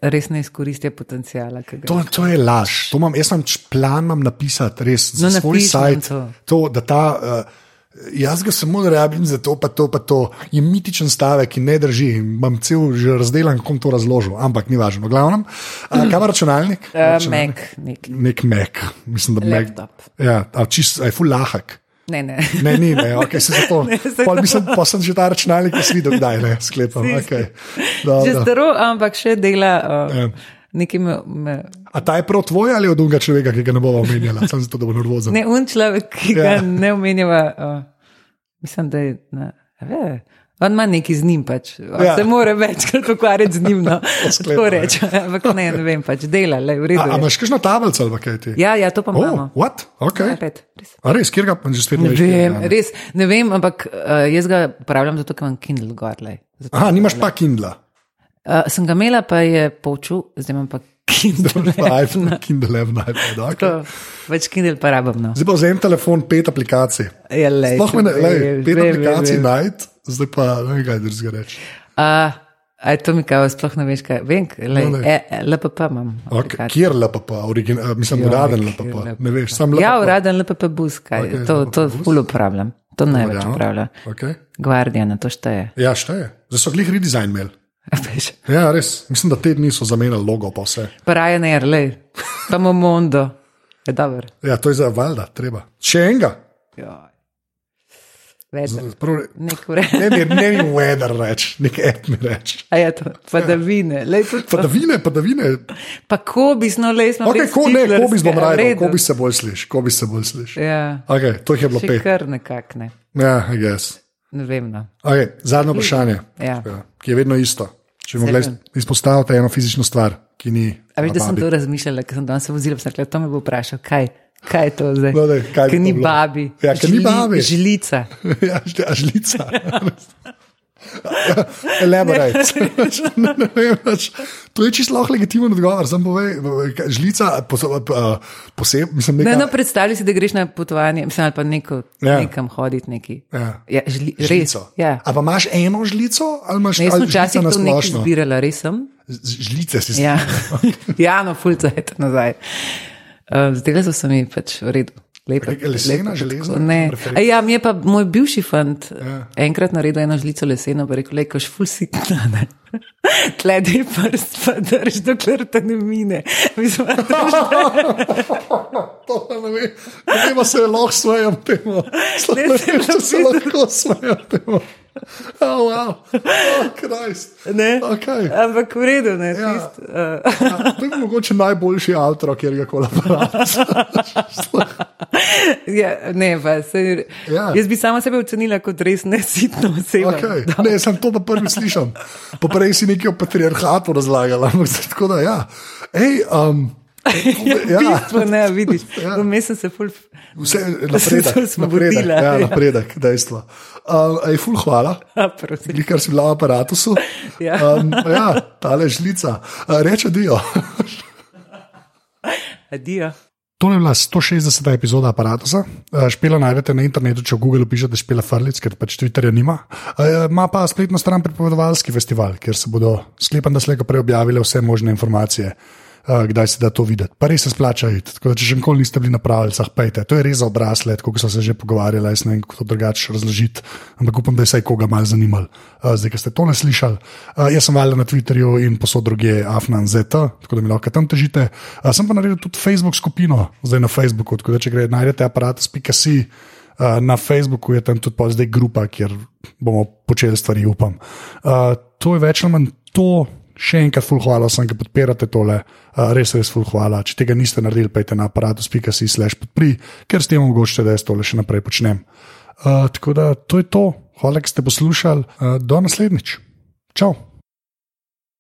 res ne izkoristijo potencijala. To, to je laž. To imam, jaz č- plan imam napisati, res za No, svoj sajt. to. To, da ta, uh, jaz ga samo rabim za to, pa to, pa to. Je mitičen stavek, ki ne drži. Imam cel že razdelan, kom to razložil, ampak ni važno. V Glavnem, uh, kaj ima računalnik? Uh, Računalnik. Mac, nek Nek Mac, mislim, da laptop. Ja, a čist, a je full lahek. Ne, ne. Ne, ni, ne, okay, se zato. Ne, saj Pol mislim, pa sem že ta računalnik videl, kdaj ne, sklepam. Okay. Že Dobro. staro, ampak še dela uh, Ja. Nekaj. Me, me, A ta je prav tvoj ali od drugega človeka, ki ga ne bomo omenjali, samo zato, da bo nervozen? ne, un človek, ki ga Ja. ja. ne omenjava. Uh, mislim, da je. Ne, a ve, On ima neki z njim, pač. On Ja. ja. se mora večkrat ukvarjati z njim. No. Sklepam, Tako ja. rečem. Ampak ne, ne vem, pač dela, le v A, redu. a je. imaš kakšno tablico ali kaj ti? Ja, ja, to pa imamo. Oh, what? Okay. iPad, res. A res, kjer ga že spet Ne veš, vem, ne? res ne vem, ampak uh, jaz ga uporabljam zato, ker imam Kindle gor. Zato, Aha, nimaš pa Kindla. Uh, sem ga imela, pa je poučil, zdaj imam pa Kindle. Pa iPhone, Kindle, iPad. Okay. To, več Kindle porabim. No. Zdaj pa vzem telefon, pet aplikacij. Ja, lej, Sploh me ne, lej, pet vem, aplikacij najti, zdaj pa ne vem, kaj drugega reči. A, a to mi kao, sploh ne veš, kaj. Vem, lej, No, e, e, LPP imam. Okay. Kjer LPP, origin, uh, mislim, Ja, uraden LPP, LPP. ne veš, sam LPP. Ja, uraden LPP bus, kaj. Okay, to to LPP bus. ful uporabljam. To največ upravlja. Okay. Guardian, to šteje. Ja, šteje. Zdaj so glih redesign imeli. Ja, res, mislim, da te dni so zamenjali logo pa vse. Pa Ryanair, lej, pa Momondo. Je dobro. Ja, to je za valjda, treba. Še enega. Prav, Nek ne, ne, ne mi weather reči, nek mi reči. A je to, padavine. Lej, tudi to. Padavine, padavine. Pa kobis, no lej smo Okay, res ko, ne, ko bi bom rekel, redu. ko bi se bolj sliš, ko bi se bolj sliš. Ja, Okay, to jih je bilo še pet. kar nekak ne. Ja, I guess. Ne vem, no. Okay, zadnje vprašanje, Ja. ki je vedno isto. Če mi Seveda. izpostavite eno fizično stvar, ki ni. A veš, da sem nababi. to razmišljala, ker sem danes se vozila, sem rekla, to me bo vprašal, kaj. Kaj je to zdaj? No, daj, kaj bi Ker ni bilo? babi. Ja, ker ni babi. Žlica. Ja, žlica. Elaborate. Ne, ne vem več. To je čisto lahko legitimen odgovor. Sam povej, žlica, posebej, mislim, Ne, neka, no, predstavljaj si, da greš na potovanje, mislim, ali pa neko, Ja. ja. nekam hoditi. Neki. Ja. Ja, žli, res. žlico. Ja. A pa imaš eno žlico, ali imaš Ne, jaz sem ali žlica včasih na to nekaj splošno? zbirala, res sem. Žlice si Ja, ja no, fulca je to nazaj. Uh, Zdaj so se mi pač v redu. Lepo, Neka lesena, železna Ne. A Ja, mi je pa moj bivši fant ja. enkrat naredil eno žlico leseno, pa rekel, le, kaš ful si tnane. Tledi prst, pa drž, dokler te ne mine. Mislim, da To ne vem, ne vem, a se lahko smejem temu. Se Če se lahko smejem temu. Oh, wow. oh, Krist. ne. Okay. Ampak v redu, ne. Ja. Tist, uh, Ja, to je mogoče najboljši outro, kjer ga koli ja, ne, pa se. Ja. Ja. Jaz bi sama sebe ocenila kot res nesitno osebo. Okay. Ne, sem to pa prvi slišal. Poprej si nekaj o patriarhatu razlagal, ampak zdaj tako da ja. Ej, um, ja. Bistvo, ne, vidiš. Ja. Vmes sem se ful. Vse napredek, napredek, ja, ja. napredek, dejstvo. Um, ej, ful, hvala. Prosim. Kar si bila v aparatu. Ja. Um, ja, tale žlica. Uh, reče dio. Adijo. To je bila 160. epizoda aparata. Špela najdete na internetu, če v Google pišete špela Frlic, ker pač Twitterja nima. Eh, Ima pa spletno stran pripovedovalski festival, kjer se bodo sklepam, da slejko prej objavile vse možne informacije. Uh, kdaj se da to videti. Pa res se splača iti. Tako da, če še nikoli niste bili na pravilcah, pejte. To je res za odrasle, kot so se že pogovarjali, jaz ne vem, kako to drugače razložiti, ampak upam, da je vsaj koga malo zanimalo. Uh, zdaj, ki ste to ne slišali, uh, jaz sem valjal na Twitterju in posod druge Afnan ZT, tako da mi lahko tam težite. Uh, sem pa naredil tudi Facebook skupino, zdaj na Facebooku, tako da če gre, najdete aparatus.si. Uh, na Facebooku je tam tudi zdaj grupa, kjer bomo počeli stvari, upam. Uh, to je več ali manj to. Še enkrat, ful hvala vsem, ki podpirate tole, uh, res, res ful hvala. Če tega niste naredili, pejte na aparatus.si slash podpri, ker s tem omogočite, da jaz tole še naprej počnem. Uh, tako da to je to. Hvala, da ste poslušali. Uh, do naslednjič. Čau.